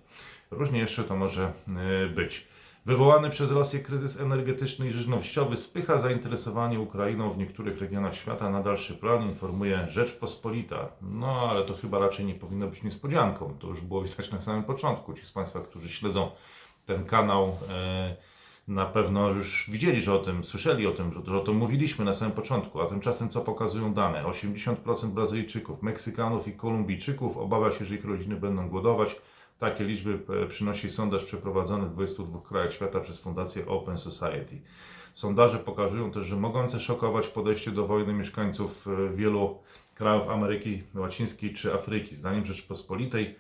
Różnie jeszcze to może e, być. Wywołany przez Rosję kryzys energetyczny i żywnościowy spycha zainteresowanie Ukrainą w niektórych regionach świata na dalszy plan, informuje Rzeczpospolita. No ale to chyba raczej nie powinno być niespodzianką. To już było widać na samym początku. Ci z Państwa, którzy śledzą ten kanał, e, na pewno już widzieli, że o tym, słyszeli o tym, że, o tym mówiliśmy na samym początku. A tymczasem co pokazują dane? 80% Brazylijczyków, Meksykanów i Kolumbijczyków obawia się, że ich rodziny będą głodować. Takie liczby e, przynosi sondaż przeprowadzony w 22 krajach świata przez Fundację Open Society. Sondaże pokazują też, że mogące szokować podejście do wojny mieszkańców e, wielu krajów Ameryki Łacińskiej czy Afryki. Zdaniem Rzeczpospolitej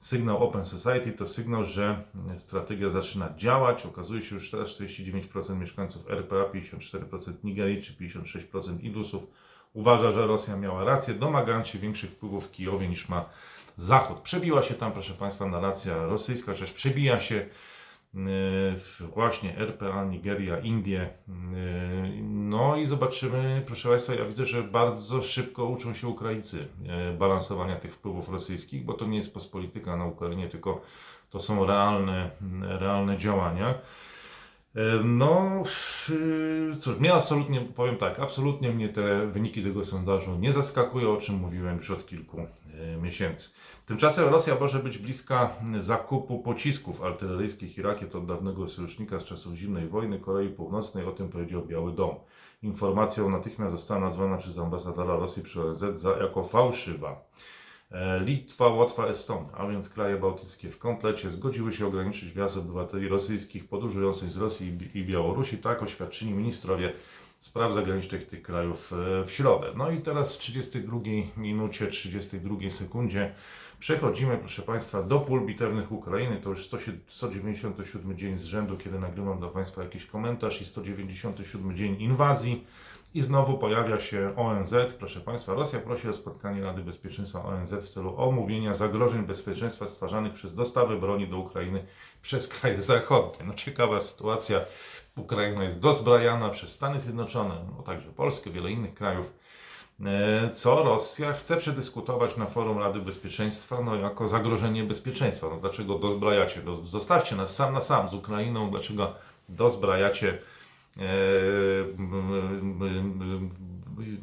sygnał Open Society to sygnał, że strategia zaczyna działać. Okazuje się już teraz 49% mieszkańców RPA, 54% Nigerii czy 56% Indusów uważa, że Rosja miała rację, domagając się większych wpływów w Kijowie niż ma Zachód. Przebiła się tam, proszę Państwa, narracja rosyjska, chociaż przebija się właśnie RPA, Nigeria, Indie. Yy, No i zobaczymy, proszę Państwa, ja widzę, że bardzo szybko uczą się Ukraińcy yy, balansowania tych wpływów rosyjskich, bo to nie jest pospolityka na Ukrainie, tylko to są realne, realne działania. No, yy, cóż, mnie absolutnie, powiem tak, absolutnie mnie te wyniki tego sondażu nie zaskakują, o czym mówiłem już od kilku e, miesięcy. Tymczasem Rosja może być bliska zakupu pocisków artyleryjskich i rakiet od dawnego sojusznika z czasów zimnej wojny Korei Północnej, o tym powiedział Biały Dom. Informacja natychmiast została nazwana przez ambasadora Rosji przy ONZ za, jako fałszywa. E, Litwa, Łotwa, Estonia, a więc kraje bałtyckie w komplecie zgodziły się ograniczyć wjazd obywateli rosyjskich podróżujących z Rosji i Bi- i Białorusi, tak oświadczyli ministrowie spraw zagranicznych tych krajów e, w środę. No i teraz w 32 minucie, 32 sekundzie przechodzimy, proszę Państwa, do pól bitewnych Ukrainy. To już 100 197 dzień z rzędu, kiedy nagrywam dla Państwa jakiś komentarz i 197 dzień inwazji. I znowu pojawia się ONZ. Proszę Państwa, Rosja prosi o spotkanie Rady Bezpieczeństwa ONZ w celu omówienia zagrożeń bezpieczeństwa stwarzanych przez dostawy broni do Ukrainy przez kraje zachodnie. No ciekawa sytuacja. Ukraina jest dozbrajana przez Stany Zjednoczone, no także Polskę, wiele innych krajów. E, Co Rosja chce przedyskutować na forum Rady Bezpieczeństwa no, jako zagrożenie bezpieczeństwa. No, dlaczego dozbrajacie? No, zostawcie nas sam na sam z Ukrainą. Dlaczego dozbrajacie e,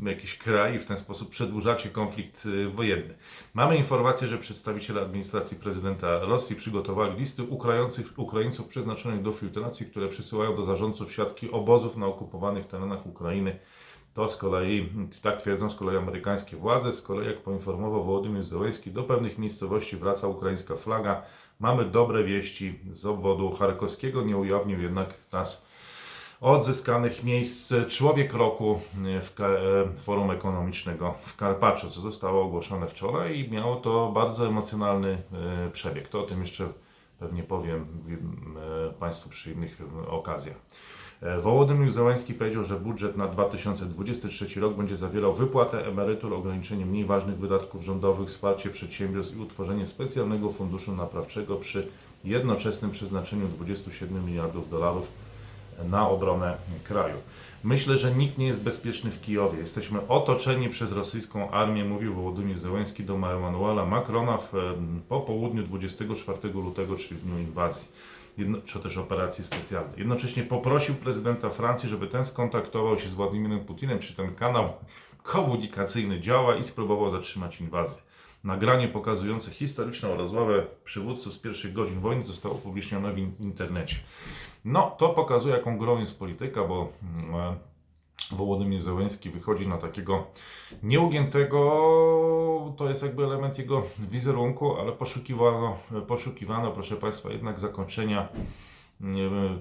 jakiś kraj i w ten sposób przedłużacie konflikt e, wojenny. Mamy informację, że przedstawiciele administracji prezydenta Rosji przygotowali listy Ukraińców, przeznaczonych do filtracji, które przysyłają do zarządców siatki obozów na okupowanych terenach Ukrainy. To z kolei, tak twierdzą z kolei amerykańskie władze, z kolei jak poinformował Wołodymyr Zełenski, do pewnych miejscowości wraca ukraińska flaga. Mamy dobre wieści z obwodu charkowskiego, nie ujawnił jednak nazw odzyskanych miejsc Człowiek Roku w e, Forum Ekonomicznego w Karpaczu, co zostało ogłoszone wczoraj i miało to bardzo emocjonalny e, przebieg. To o tym jeszcze pewnie powiem e, Państwu przy innych okazjach. E, Wołodymyr Zełański powiedział, że budżet na 2023 rok będzie zawierał wypłatę emerytur, ograniczenie mniej ważnych wydatków rządowych, wsparcie przedsiębiorstw i utworzenie specjalnego funduszu naprawczego przy jednoczesnym przeznaczeniu 27 miliardów dolarów na obronę kraju. Myślę, że nikt nie jest bezpieczny w Kijowie. Jesteśmy otoczeni przez rosyjską armię, mówił Wołodymyr Zełenski do Emmanuela Macrona w, po południu 24 lutego, czyli w dniu inwazji, jedno, czy też operacji specjalnej. Jednocześnie poprosił prezydenta Francji, żeby ten skontaktował się z Władimirem Putinem, czy ten kanał komunikacyjny działa i spróbował zatrzymać inwazję. Nagranie pokazujące historyczną rozmowę przywódców z pierwszych godzin wojny zostało upublicznione w in- internecie. No, to pokazuje, jaką grą jest polityka, bo mm, Wołodymyr Zełenski wychodzi na takiego nieugiętego, to jest jakby element jego wizerunku, ale poszukiwano, poszukiwano proszę Państwa, jednak zakończenia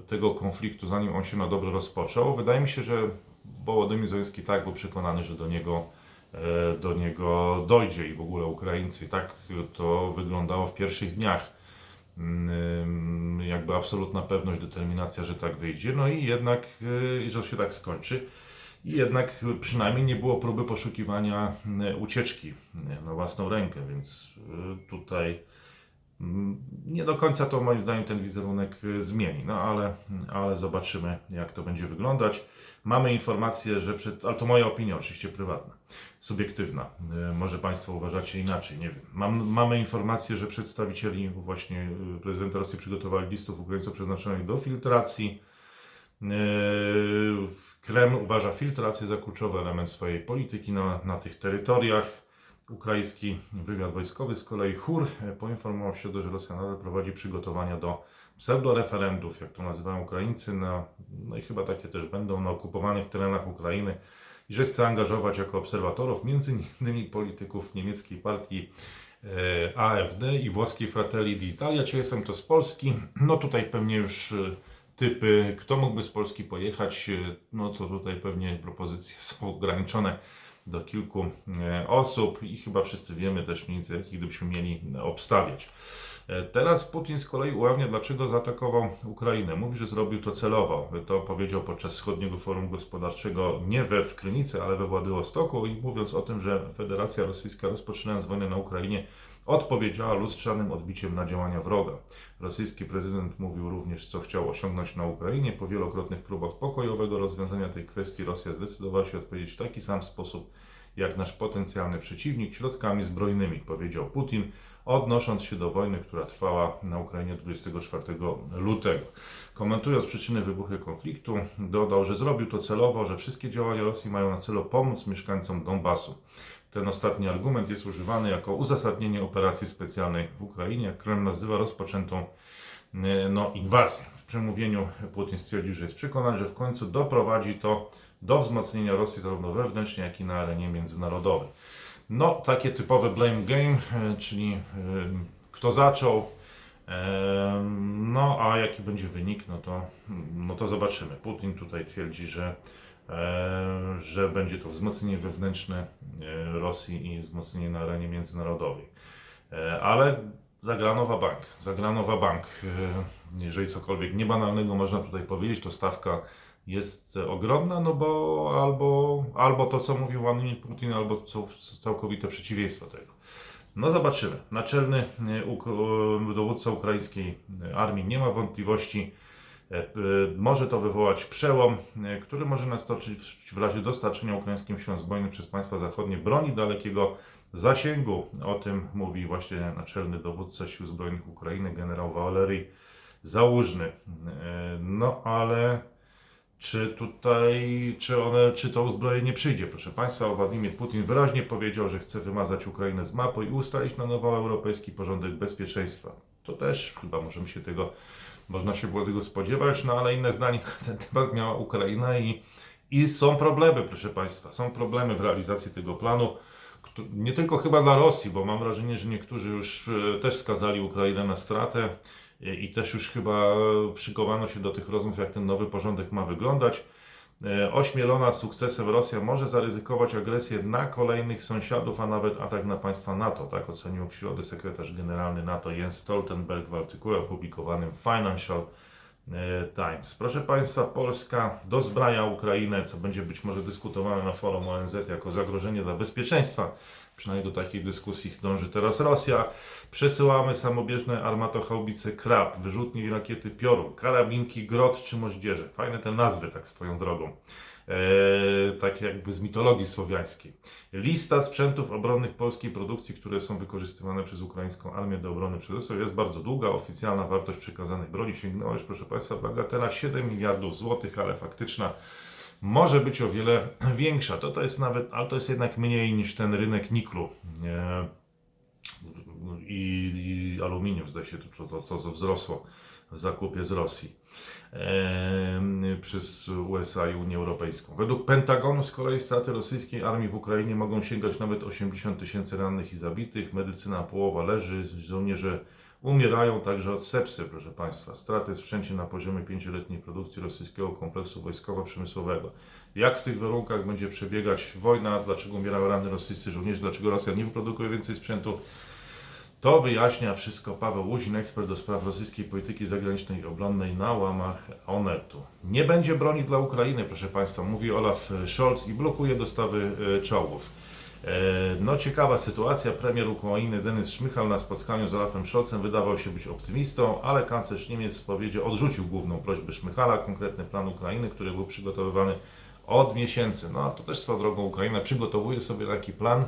tego konfliktu, zanim on się na dobre rozpoczął. Wydaje mi się, że Wołodymyr Zełenski tak był przekonany, że do niego, e, do niego dojdzie i w ogóle Ukraińcy. Tak to wyglądało w pierwszych dniach. Mm, Jakby absolutna pewność, determinacja, że tak wyjdzie. No i jednak, e, że się tak skończy. I jednak przynajmniej nie było próby poszukiwania e, ucieczki e, na własną rękę, więc e, tutaj mm, nie do końca to moim zdaniem ten wizerunek zmieni, no ale, ale zobaczymy jak to będzie wyglądać. Mamy informację, że przed, ale to moja opinia oczywiście prywatna, subiektywna, może Państwo uważacie inaczej, nie wiem. Mam, mamy informację, że przedstawicieli właśnie prezydenta Rosji przygotowali listów Ukraińców przeznaczonych do filtracji. Yy, Kreml uważa filtrację za kluczowy element swojej polityki na, na tych terytoriach. Ukraiński wywiad wojskowy z kolei chór e, poinformował się, że Rosja nadal prowadzi przygotowania do pseudoreferendów, jak to nazywają Ukraińcy, na, no i chyba takie też będą na okupowanych terenach Ukrainy i że chce angażować jako obserwatorów między innymi polityków niemieckiej partii e, AfD i włoskiej Fratelli d'Italia. Czy jestem to z Polski? No tutaj pewnie już e, typy, kto mógłby z Polski pojechać, e, no to tutaj pewnie propozycje są ograniczone do kilku e, osób i chyba wszyscy wiemy też mniej więcej, jakich gdybyśmy mieli obstawiać. E, Teraz Putin z kolei ujawnia, dlaczego zaatakował Ukrainę. Mówi, że zrobił to celowo. To powiedział podczas Wschodniego Forum Gospodarczego nie we w Krynicy, ale we Władywostoku i mówiąc o tym, że Federacja Rosyjska rozpoczynając wojnę na Ukrainie odpowiedziała lustrzanym odbiciem na działania wroga. Rosyjski prezydent mówił również, co chciał osiągnąć na Ukrainie. Po wielokrotnych próbach pokojowego rozwiązania tej kwestii Rosja zdecydowała się odpowiedzieć w taki sam sposób jak nasz potencjalny przeciwnik środkami zbrojnymi, powiedział Putin, odnosząc się do wojny, która trwała na Ukrainie 24 lutego. Komentując przyczyny wybuchu konfliktu, dodał, że zrobił to celowo, że wszystkie działania Rosji mają na celu pomóc mieszkańcom Donbasu. Ten ostatni argument jest używany jako uzasadnienie operacji specjalnej w Ukrainie, jak Kreml nazywa rozpoczętą e, no, inwazję. W przemówieniu Putin stwierdził, że jest przekonany, że w końcu doprowadzi to do wzmocnienia Rosji zarówno wewnętrznie, jak i na arenie międzynarodowej. No, takie typowe blame game, e, czyli e, kto zaczął, no a jaki będzie wynik, no to, no to zobaczymy. Putin tutaj twierdzi, że, że będzie to wzmocnienie wewnętrzne e, Rosji i wzmocnienie na arenie międzynarodowej. E, Ale zagrano w bank. Zagrano w bank. E, Jeżeli cokolwiek niebanalnego można tutaj powiedzieć, to stawka jest e, ogromna, no bo albo, albo to, co mówił Władimir Putin, albo co, całkowite przeciwieństwo tego. No zobaczymy. Naczelny e, e, dowódca ukraińskiej armii nie ma wątpliwości. E, Może to wywołać przełom, e, który może nastąpić w- razie dostarczenia ukraińskim siłom zbrojnym przez państwa zachodnie broni dalekiego zasięgu. O tym mówi właśnie naczelny dowódca sił zbrojnych Ukrainy, generał Walery Załużny. E, No ale czy tutaj, czy, one, czy to uzbrojenie przyjdzie? Proszę Państwa, Władimir Putin wyraźnie powiedział, że chce wymazać Ukrainę z mapy i ustalić na nowo europejski porządek bezpieczeństwa. To też chyba możemy się tego, można się było tego spodziewać, no ale inne zdanie na ten temat miała Ukraina i, i są problemy, proszę Państwa, są problemy w realizacji tego planu. Nie tylko chyba dla Rosji, bo mam wrażenie, że niektórzy już e, też skazali Ukrainę na stratę e, i też już chyba przykowano się do tych rozmów, jak ten nowy porządek ma wyglądać. E, Ośmielona sukcesem Rosja może zaryzykować agresję na kolejnych sąsiadów, a nawet atak na państwa NATO. Tak ocenił w środę sekretarz generalny NATO Jens Stoltenberg w artykule opublikowanym w Financial e, Times. Proszę Państwa, Polska dozbraja Ukrainę, co będzie być może dyskutowane na forum ONZ jako zagrożenie dla bezpieczeństwa Przynajmniej do takiej dyskusji dąży teraz Rosja. Przesyłamy samobieżne armatochaubice Krab, wyrzutnie i rakiety Piorun, karabinki Grot czy Moździerze. Fajne te nazwy, tak swoją drogą. Eee, tak jakby z mitologii słowiańskiej. Lista sprzętów obronnych polskiej produkcji, które są wykorzystywane przez ukraińską armię do obrony przed Rosją jest bardzo długa. Oficjalna wartość przekazanych broni sięgnęła już, proszę Państwa, bagatela 7 miliardów złotych, ale faktyczna może być o wiele większa. To, to jest nawet, ale to jest jednak mniej niż ten rynek niklu. I, i aluminium, zdaje się, to, to, to wzrosło w zakupie z Rosji e, przez USA i Unię Europejską. Według Pentagonu z kolei straty rosyjskiej armii w Ukrainie mogą sięgać nawet 80 tysięcy rannych i zabitych. Medycyna połowa leży, żołnierze umierają także od sepsy, proszę Państwa. Straty w sprzęcie na poziomie pięcioletniej produkcji rosyjskiego kompleksu wojskowo-przemysłowego. Jak w tych warunkach będzie przebiegać wojna, dlaczego umierają ranni rosyjscy żołnierze, dlaczego Rosja nie wyprodukuje więcej sprzętu, to wyjaśnia wszystko Paweł Łuzin, ekspert do spraw rosyjskiej polityki zagranicznej i obronnej na łamach Onetu. Nie będzie broni dla Ukrainy, proszę Państwa, mówi Olaf Scholz i blokuje dostawy e, czołgów. E, No ciekawa sytuacja. Premier Ukrainy Denis Szmychal na spotkaniu z Olafem Scholzem wydawał się być optymistą, ale kanclerz Niemiec w spowiedzi odrzucił główną prośbę Szmychala, konkretny plan Ukrainy, który był przygotowywany od miesięcy. No to też swoją drogą Ukraina przygotowuje sobie taki plan,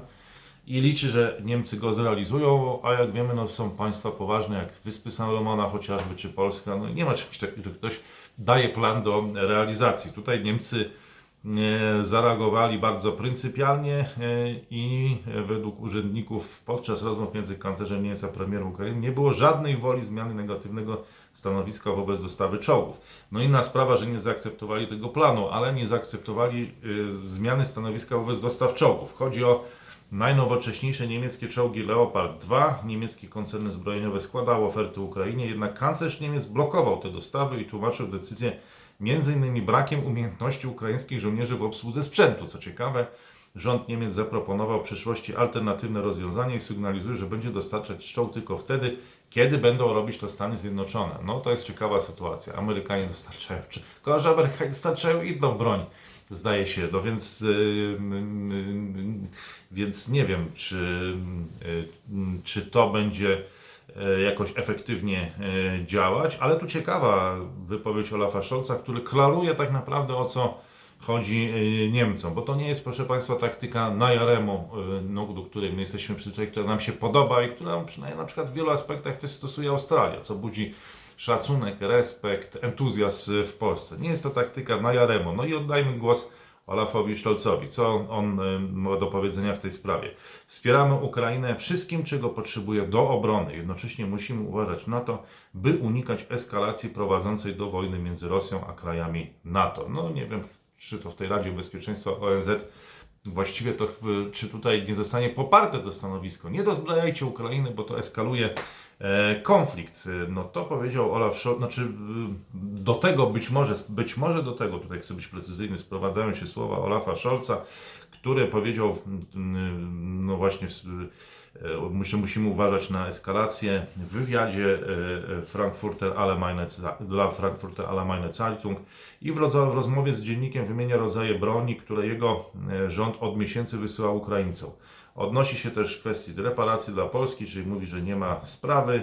i liczy, że Niemcy go zrealizują, a jak wiemy, no, są państwa poważne, jak Wyspy Salomona chociażby, czy Polska, no nie ma czegoś takiego, że ktoś daje plan do realizacji. Tutaj Niemcy zareagowali bardzo pryncypialnie e, i według urzędników podczas rozmów między kanclerzem Niemiec a premierem Ukrainy nie było żadnej woli zmiany negatywnego stanowiska wobec dostawy czołgów. No inna sprawa, że nie zaakceptowali tego planu, ale nie zaakceptowali e, zmiany stanowiska wobec dostaw czołgów. Chodzi o Najnowocześniejsze niemieckie czołgi Leopard 2 niemieckie koncerny zbrojeniowe składały oferty Ukrainie, jednak kanclerz Niemiec blokował te dostawy i tłumaczył decyzję m.in. brakiem umiejętności ukraińskich żołnierzy w obsłudze sprzętu. Co ciekawe, rząd Niemiec zaproponował w przyszłości alternatywne rozwiązanie i sygnalizuje, że będzie dostarczać czołg tylko wtedy, kiedy będą robić to Stany Zjednoczone. No to jest ciekawa sytuacja. Amerykanie dostarczają, czy, że Amerykanie dostarczają inną broń zdaje się. No więc, yy, więc nie wiem, czy, yy, czy to będzie yy, jakoś efektywnie yy, działać, ale tu ciekawa wypowiedź Olafa Scholza, który klaruje tak naprawdę o co chodzi yy, Niemcom, bo to nie jest, proszę Państwa, taktyka na Jaremo, yy, no, do której my jesteśmy przyzwyczajeni, która nam się podoba i która przynajmniej na przykład w wielu aspektach też stosuje Australia, co budzi szacunek, respekt, entuzjazm w Polsce. Nie jest to taktyka na Jaremo. No i oddajmy głos Olafowi Sztolcowi. Co on y, ma do powiedzenia w tej sprawie? Wspieramy Ukrainę wszystkim, czego potrzebuje do obrony. Jednocześnie musimy uważać na to, by unikać eskalacji prowadzącej do wojny między Rosją a krajami NATO. No nie wiem, czy to w tej Radzie Bezpieczeństwa ONZ właściwie to, czy tutaj nie zostanie poparte to stanowisko. Nie dozbrajajcie Ukrainy, bo to eskaluje konflikt. No to powiedział Olaf Scholz, znaczy do tego być może, być może do tego, tutaj chcę być precyzyjny, sprowadzają się słowa Olafa Scholza, który powiedział, no właśnie, musimy uważać na eskalację w wywiadzie e, Frankfurter Allgemeine, dla Frankfurter Allgemeine Zeitung i w, w rozmowie z dziennikiem wymienia rodzaje broni, które jego e, rząd od miesięcy wysyła Ukraińcom. Odnosi się też kwestii reparacji dla Polski, czyli mówi, że nie ma sprawy.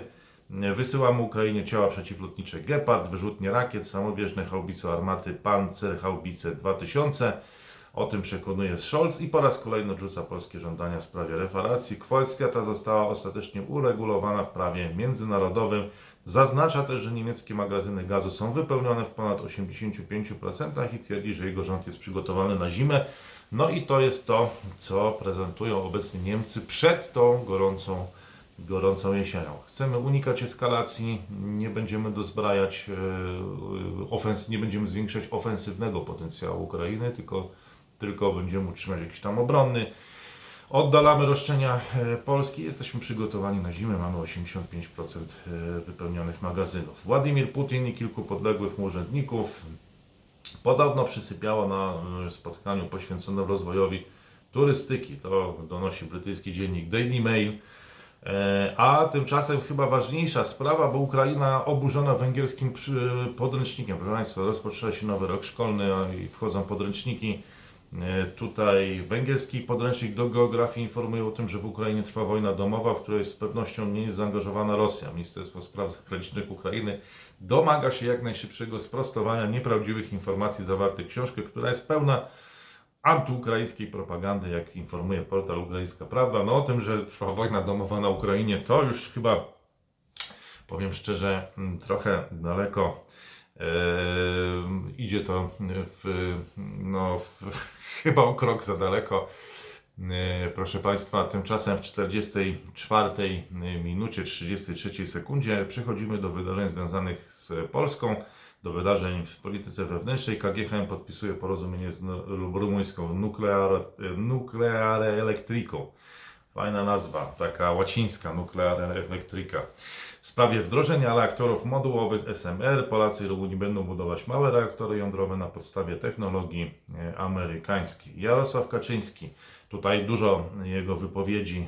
Wysyłamy Ukrainie ciała przeciwlotnicze Gepard, wyrzutnie rakiet, samobieżne haubice armaty Panzer Haubice 2000. O tym przekonuje Scholz i po raz kolejny odrzuca polskie żądania w sprawie reparacji. Kwestia ta została ostatecznie uregulowana w prawie międzynarodowym. Zaznacza też, że niemieckie magazyny gazu są wypełnione w ponad 85% i twierdzi, że jego rząd jest przygotowany na zimę. No i to jest to, co prezentują obecnie Niemcy przed tą gorącą, gorącą jesienią. Chcemy unikać eskalacji, nie będziemy dozbrajać, e, ofens- nie będziemy zwiększać ofensywnego potencjału Ukrainy, tylko, tylko będziemy utrzymać jakiś tam obronny. Oddalamy roszczenia e, Polski, jesteśmy przygotowani na zimę, mamy 85% e, wypełnionych magazynów. Władimir Putin i kilku podległych mu urzędników podobno przysypiało na e, spotkaniu poświęconym rozwojowi turystyki. To donosi brytyjski dziennik Daily Mail. E, A tymczasem chyba ważniejsza sprawa, bo Ukraina oburzona węgierskim podręcznikiem. Proszę Państwa, rozpoczyna się nowy rok szkolny i wchodzą podręczniki Tutaj węgierski podręcznik do geografii informuje o tym, że w Ukrainie trwa wojna domowa, w której z pewnością nie jest zaangażowana Rosja. Ministerstwo Spraw Zagranicznych Ukrainy domaga się jak najszybszego sprostowania nieprawdziwych informacji zawartych w książce, która jest pełna antyukraińskiej propagandy, jak informuje portal Ukraińska Prawda. No o tym, że trwa wojna domowa na Ukrainie, to już chyba, powiem szczerze, mm, trochę daleko idzie to w, no, w, chyba o krok za daleko. Eee, proszę Państwa, tymczasem w 44 minucie, 33 sekundzie przechodzimy do wydarzeń związanych z Polską, do wydarzeń w polityce wewnętrznej. KGHM podpisuje porozumienie z rumuńską Nuclear, Nucleare Electrico. Fajna nazwa, taka łacińska, Nucleare Electrica. W sprawie wdrożenia reaktorów modułowych SMR Polacy i Rumuni będą budować małe reaktory jądrowe na podstawie technologii e, amerykańskiej. Jarosław Kaczyński, tutaj dużo jego wypowiedzi.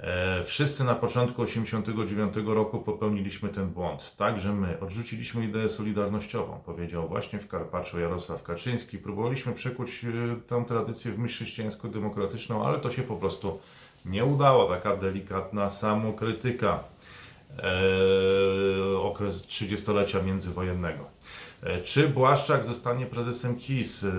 E, Wszyscy na początku 1989 roku popełniliśmy ten błąd. Także my odrzuciliśmy ideę solidarnościową, powiedział właśnie w Karpaczu Jarosław Kaczyński. Próbowaliśmy przekuć e, tę tradycję w myśl chrześcijańsko-demokratyczną, ale to się po prostu nie udało. Taka delikatna samokrytyka e, okres 30-lecia międzywojennego. E, Czy Błaszczak zostanie prezesem KIS? E, e,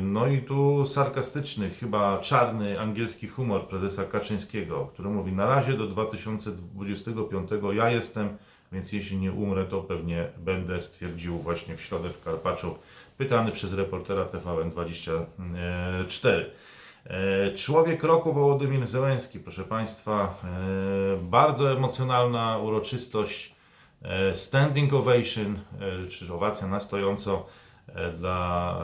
No i tu sarkastyczny, chyba czarny angielski humor prezesa Kaczyńskiego, który mówi na razie do 2025 ja jestem, więc jeśli nie umrę, to pewnie będę, stwierdził właśnie w środę w Karpaczu, pytany przez reportera TVN24. E, Człowiek roku Wołodymir Zełenski, proszę Państwa, e, bardzo emocjonalna uroczystość, e, standing ovation, e, czy owacja na stojąco dla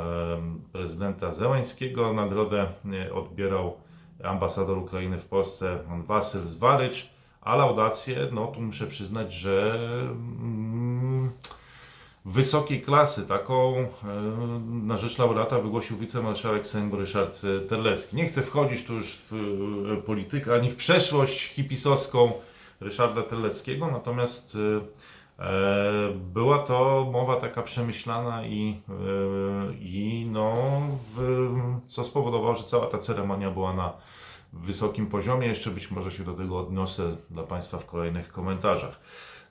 prezydenta Zełenskiego. Nagrodę odbierał ambasador Ukrainy w Polsce, pan Wasyl Zwarycz, a laudację, no tu muszę przyznać, że mm, wysokiej klasy, taką e, na rzecz laureata wygłosił wicemarszałek Sejmu Ryszard e, Terlecki. Nie chcę wchodzić tu już w e, politykę, ani w przeszłość hipisowską Ryszarda Terleckiego, natomiast była to mowa taka przemyślana i, i no, co spowodowało, że cała ta ceremonia była na wysokim poziomie. Jeszcze być może się do tego odniosę dla Państwa w kolejnych komentarzach.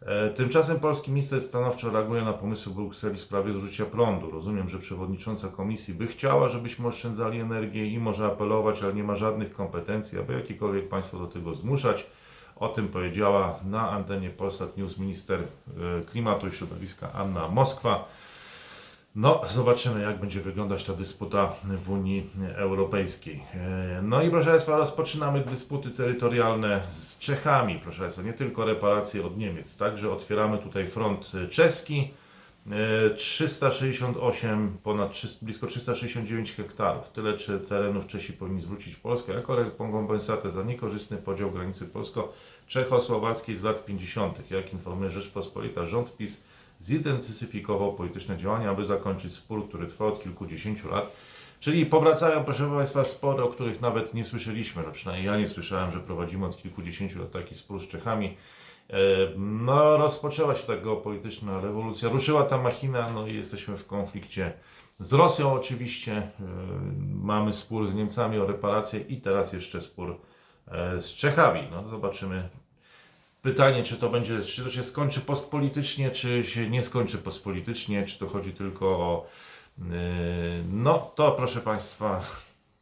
E, Tymczasem polski minister stanowczo reaguje na pomysły Brukseli w sprawie zużycia prądu. Rozumiem, że przewodnicząca komisji by chciała, żebyśmy oszczędzali energię i może apelować, ale nie ma żadnych kompetencji, aby jakiekolwiek państwo do tego zmuszać. O tym powiedziała na antenie Polsat News minister e, klimatu i środowiska Anna Moskwa. No, zobaczymy, jak będzie wyglądać ta dysputa w Unii Europejskiej. E, No i proszę Państwa, rozpoczynamy dysputy terytorialne z Czechami, proszę Państwa, nie tylko reparacje od Niemiec, także otwieramy tutaj front e, czeski. E, 368, ponad 300, blisko 369 hektarów. Tyle czy terenów Czesi powinni zwrócić Polskę jako rekompensatę za niekorzystny podział granicy polsko-czechosłowackiej z lat 50. Jak informuje Rzeczpospolita, rząd PiS zintensyfikował polityczne działania, aby zakończyć spór, który trwa od kilkudziesięciu lat. Czyli powracają, proszę Państwa, spory, o których nawet nie słyszeliśmy, no przynajmniej ja nie słyszałem, że prowadzimy od kilkudziesięciu lat taki spór z Czechami. E, No, rozpoczęła się ta geopolityczna rewolucja, ruszyła ta machina, no i jesteśmy w konflikcie z Rosją oczywiście. E, Mamy spór z Niemcami o reparacje i teraz jeszcze spór e, z Czechami. No, zobaczymy, Pytanie, czy to będzie, czy to się skończy postpolitycznie, czy się nie skończy postpolitycznie, czy to chodzi tylko o. Yy, no to proszę Państwa,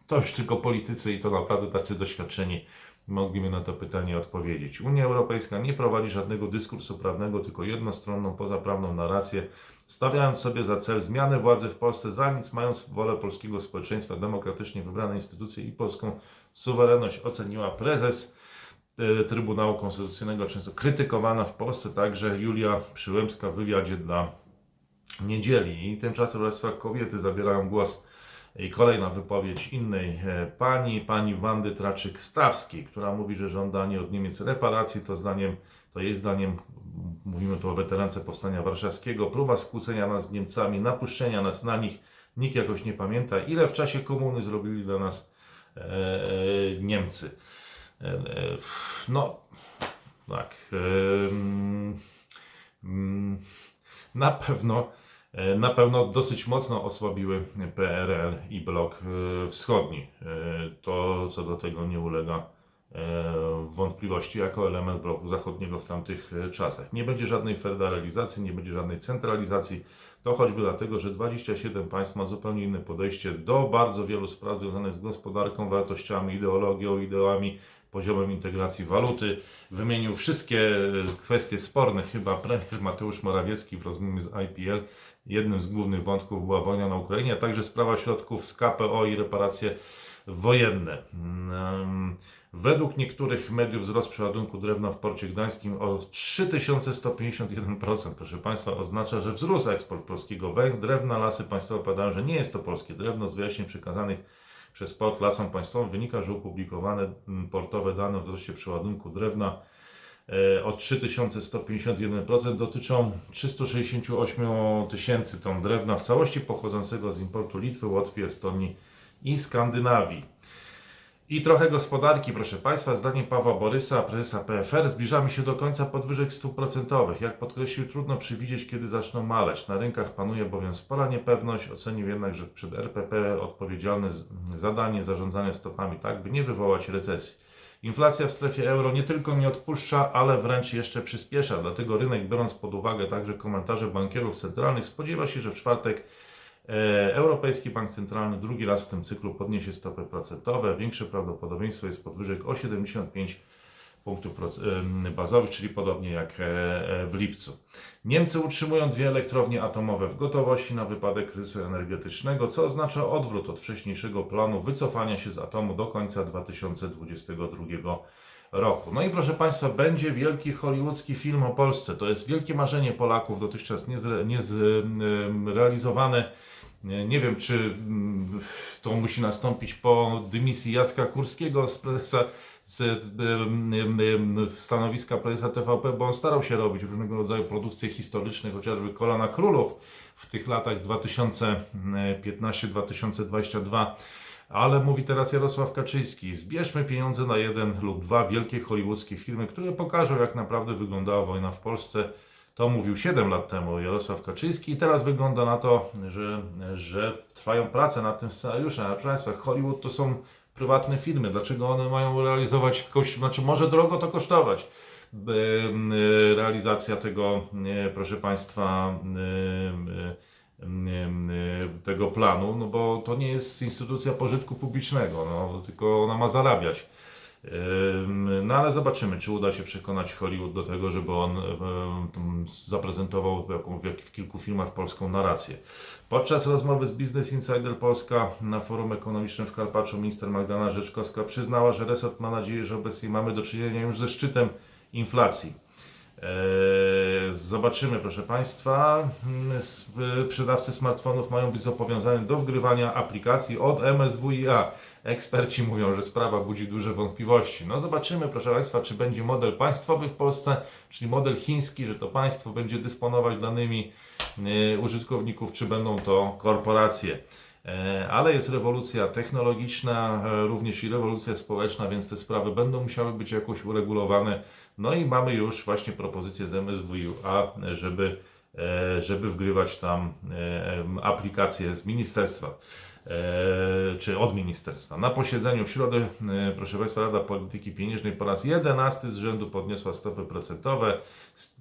to już tylko politycy i to naprawdę tacy doświadczeni mogliby na to pytanie odpowiedzieć. Unia Europejska nie prowadzi żadnego dyskursu prawnego, tylko jednostronną, pozaprawną narrację, stawiając sobie za cel zmianę władzy w Polsce, za nic mając wolę polskiego społeczeństwa, demokratycznie wybrane instytucje i polską suwerenność, oceniła prezes. E, Trybunału Konstytucyjnego, często krytykowana w Polsce, także Julia Przyłębska w wywiadzie dla niedzieli. I tymczasem Państwa kobiety zabierają głos. I kolejna wypowiedź innej e, pani, pani Wandy Traczyk-Stawskiej, która mówi, że żądanie od Niemiec reparacji to zdaniem, to jej zdaniem, mówimy tu o weterance Powstania Warszawskiego, próba skłócenia nas z Niemcami, napuszczenia nas na nich. Nikt jakoś nie pamięta, ile w czasie komuny zrobili dla nas e, e, Niemcy. No, tak. Na pewno na pewno dosyć mocno osłabiły PRL i blok e, wschodni. E, To co do tego nie ulega e, wątpliwości jako element bloku zachodniego w tamtych czasach. Nie będzie żadnej federalizacji, nie będzie żadnej centralizacji. To choćby dlatego, że 27 państw ma zupełnie inne podejście do bardzo wielu spraw związanych z gospodarką, wartościami, ideologią, ideałami, poziomem integracji waluty. Wymienił wszystkie e, kwestie sporne, chyba premier Mateusz Morawiecki w rozmowie z IPL. Jednym z głównych wątków była wojna na Ukrainie, a także sprawa środków z KPO i reparacje wojenne. Mm, Według niektórych mediów wzrost przeładunku drewna w porcie gdańskim o 3151%, proszę Państwa, oznacza, że wzrósł eksport polskiego węgla, drewna. Lasy Państwowe podają, że nie jest to polskie drewno. Z wyjaśnień przekazanych przez port Lasom Państwowym wynika, że opublikowane mm, portowe dane o wzroście przeładunku drewna e, o 3151% dotyczą 368 tysięcy ton drewna w całości pochodzącego z importu Litwy, Łotwy, Estonii i Skandynawii. I trochę gospodarki, proszę Państwa. Zdaniem Pawła Borysa, prezesa PFR, zbliżamy się do końca podwyżek stóp procentowych. Jak podkreślił, trudno przewidzieć, kiedy zaczną maleć. Na rynkach panuje bowiem spora niepewność. Ocenił jednak, że przed RPP odpowiedzialne zadanie zarządzania stopami tak, by nie wywołać recesji. Inflacja w strefie euro nie tylko nie odpuszcza, ale wręcz jeszcze przyspiesza. Dlatego rynek, biorąc pod uwagę także komentarze bankierów centralnych, spodziewa się, że w czwartek Europejski Bank Centralny drugi raz w tym cyklu podniesie stopy procentowe. Większe prawdopodobieństwo jest podwyżek o 75 punktów bazowych, czyli podobnie jak e, e, w lipcu. Niemcy utrzymują dwie elektrownie atomowe w gotowości na wypadek kryzysu energetycznego, co oznacza odwrót od wcześniejszego planu wycofania się z atomu do końca 2022 roku. No i proszę Państwa, będzie wielki hollywoodzki film o Polsce. To jest wielkie marzenie Polaków, dotychczas niezre- niezrealizowane. Nie, nie wiem, czy mm, to musi nastąpić po dymisji Jacka Kurskiego z, prezesa, z stanowiska prezesa TVP, bo on starał się robić różnego rodzaju produkcje historyczne, chociażby Kolana Królów w tych latach 2015-2022. Ale mówi teraz Jarosław Kaczyński, zbierzmy pieniądze na jeden lub dwa wielkie hollywoodzkie filmy, które pokażą jak naprawdę wyglądała wojna w Polsce. To mówił 7 lat temu Jarosław Kaczyński i teraz wygląda na to, że, że trwają prace nad tym scenariuszem. Ale proszę Państwa, Hollywood to są prywatne firmy. Dlaczego one mają realizować jakąś, znaczy może drogo to kosztować. E, Realizacja tego, e, proszę Państwa, e, tego planu, no bo to nie jest instytucja pożytku publicznego, no, tylko ona ma zarabiać. No ale zobaczymy, czy uda się przekonać Hollywood do tego, żeby on zaprezentował w, kilku filmach polską narrację. Podczas rozmowy z Business Insider Polska na forum ekonomicznym w Karpaczu minister Magdalena Rzeczkowska przyznała, że resort ma nadzieję, że obecnie mamy do czynienia już ze szczytem inflacji. Eee, Zobaczymy, proszę Państwa. Mm, y, Sprzedawcy smartfonów mają być zobowiązani do wgrywania aplikacji od MSWiA. Eksperci mówią, że sprawa budzi duże wątpliwości. No zobaczymy, proszę Państwa, czy będzie model państwowy w Polsce, czyli model chiński, że to państwo będzie dysponować danymi y, użytkowników, czy będą to korporacje. E, Ale jest rewolucja technologiczna, e, również i rewolucja społeczna, więc te sprawy będą musiały być jakoś uregulowane. No i mamy już właśnie propozycję z MSWiA, żeby, e, żeby wgrywać tam aplikacje z ministerstwa, czy od ministerstwa. Na posiedzeniu w środę, e, proszę Państwa, Rada Polityki Pieniężnej po raz 11 z rzędu podniosła stopy procentowe.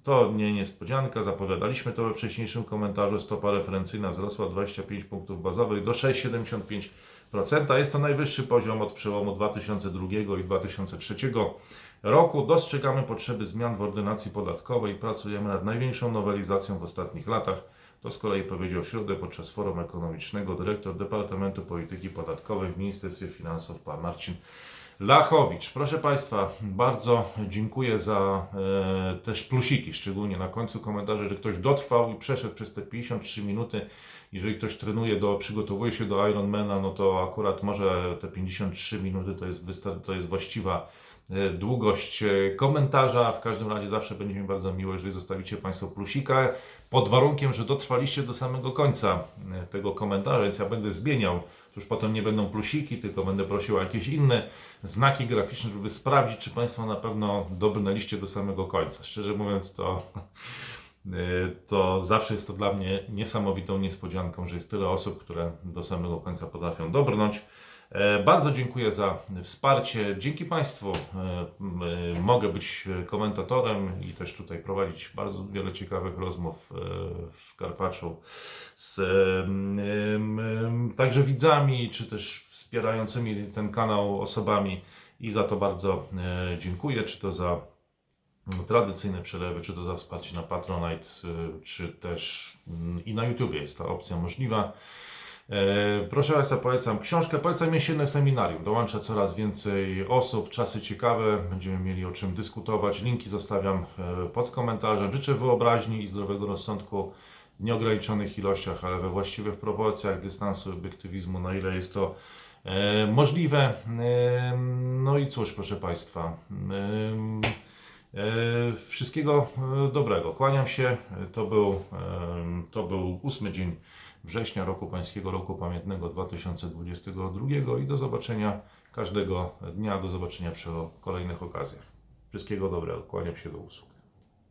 To nie niespodzianka, zapowiadaliśmy to we wcześniejszym komentarzu. Stopa referencyjna wzrosła o 25 punktów bazowych do 6,75%. Jest to najwyższy poziom od przełomu 2002 i 2003 roku. Dostrzegamy potrzeby zmian w ordynacji podatkowej pracujemy nad największą nowelizacją w ostatnich latach. To z kolei powiedział w środę podczas forum ekonomicznego dyrektor Departamentu Polityki Podatkowej w Ministerstwie Finansów pan Marcin Lachowicz. Proszę Państwa, bardzo dziękuję za e, też plusiki, szczególnie na końcu komentarza, że ktoś dotrwał i przeszedł przez te 53 minuty. Jeżeli ktoś trenuje, do, przygotowuje się do Ironmana, no to akurat może te 53 minuty to jest, to jest właściwa długość e, komentarza. W każdym razie zawsze będzie mi bardzo miło, jeżeli zostawicie Państwo plusika, pod warunkiem, że dotrwaliście do samego końca e, tego komentarza, więc ja będę zmieniał. Już potem nie będą plusiki, tylko będę prosił o jakieś inne znaki graficzne, żeby sprawdzić, czy Państwo na pewno dobrnęliście do samego końca. Szczerze mówiąc, to to zawsze jest to dla mnie niesamowitą niespodzianką, że jest tyle osób, które do samego końca potrafią dobrnąć. E, Bardzo dziękuję za wsparcie. Dzięki Państwu e, e, mogę być komentatorem i też tutaj prowadzić bardzo wiele ciekawych rozmów w Karpaczu z także widzami, czy też wspierającymi ten kanał osobami i za to bardzo dziękuję, czy to za tradycyjne przelewy, czy to za wsparcie na Patronite, czy też i na YouTubie jest ta opcja możliwa. E, Proszę Państwa, polecam książkę, polecam jesienne seminarium. Dołącza coraz więcej osób, czasy ciekawe, będziemy mieli o czym dyskutować. Linki zostawiam e, pod komentarzem. Życzę wyobraźni i zdrowego rozsądku w nieograniczonych ilościach, ale we właściwych proporcjach dystansu, obiektywizmu, na ile jest to e, możliwe. No i cóż, proszę Państwa. Wszystkiego dobrego. Kłaniam się. To był, to był ósmy dzień września roku Pańskiego Roku Pamiętnego 2022 i do zobaczenia każdego dnia, do zobaczenia przy kolejnych okazjach. Wszystkiego dobrego. Kłaniam się do usług.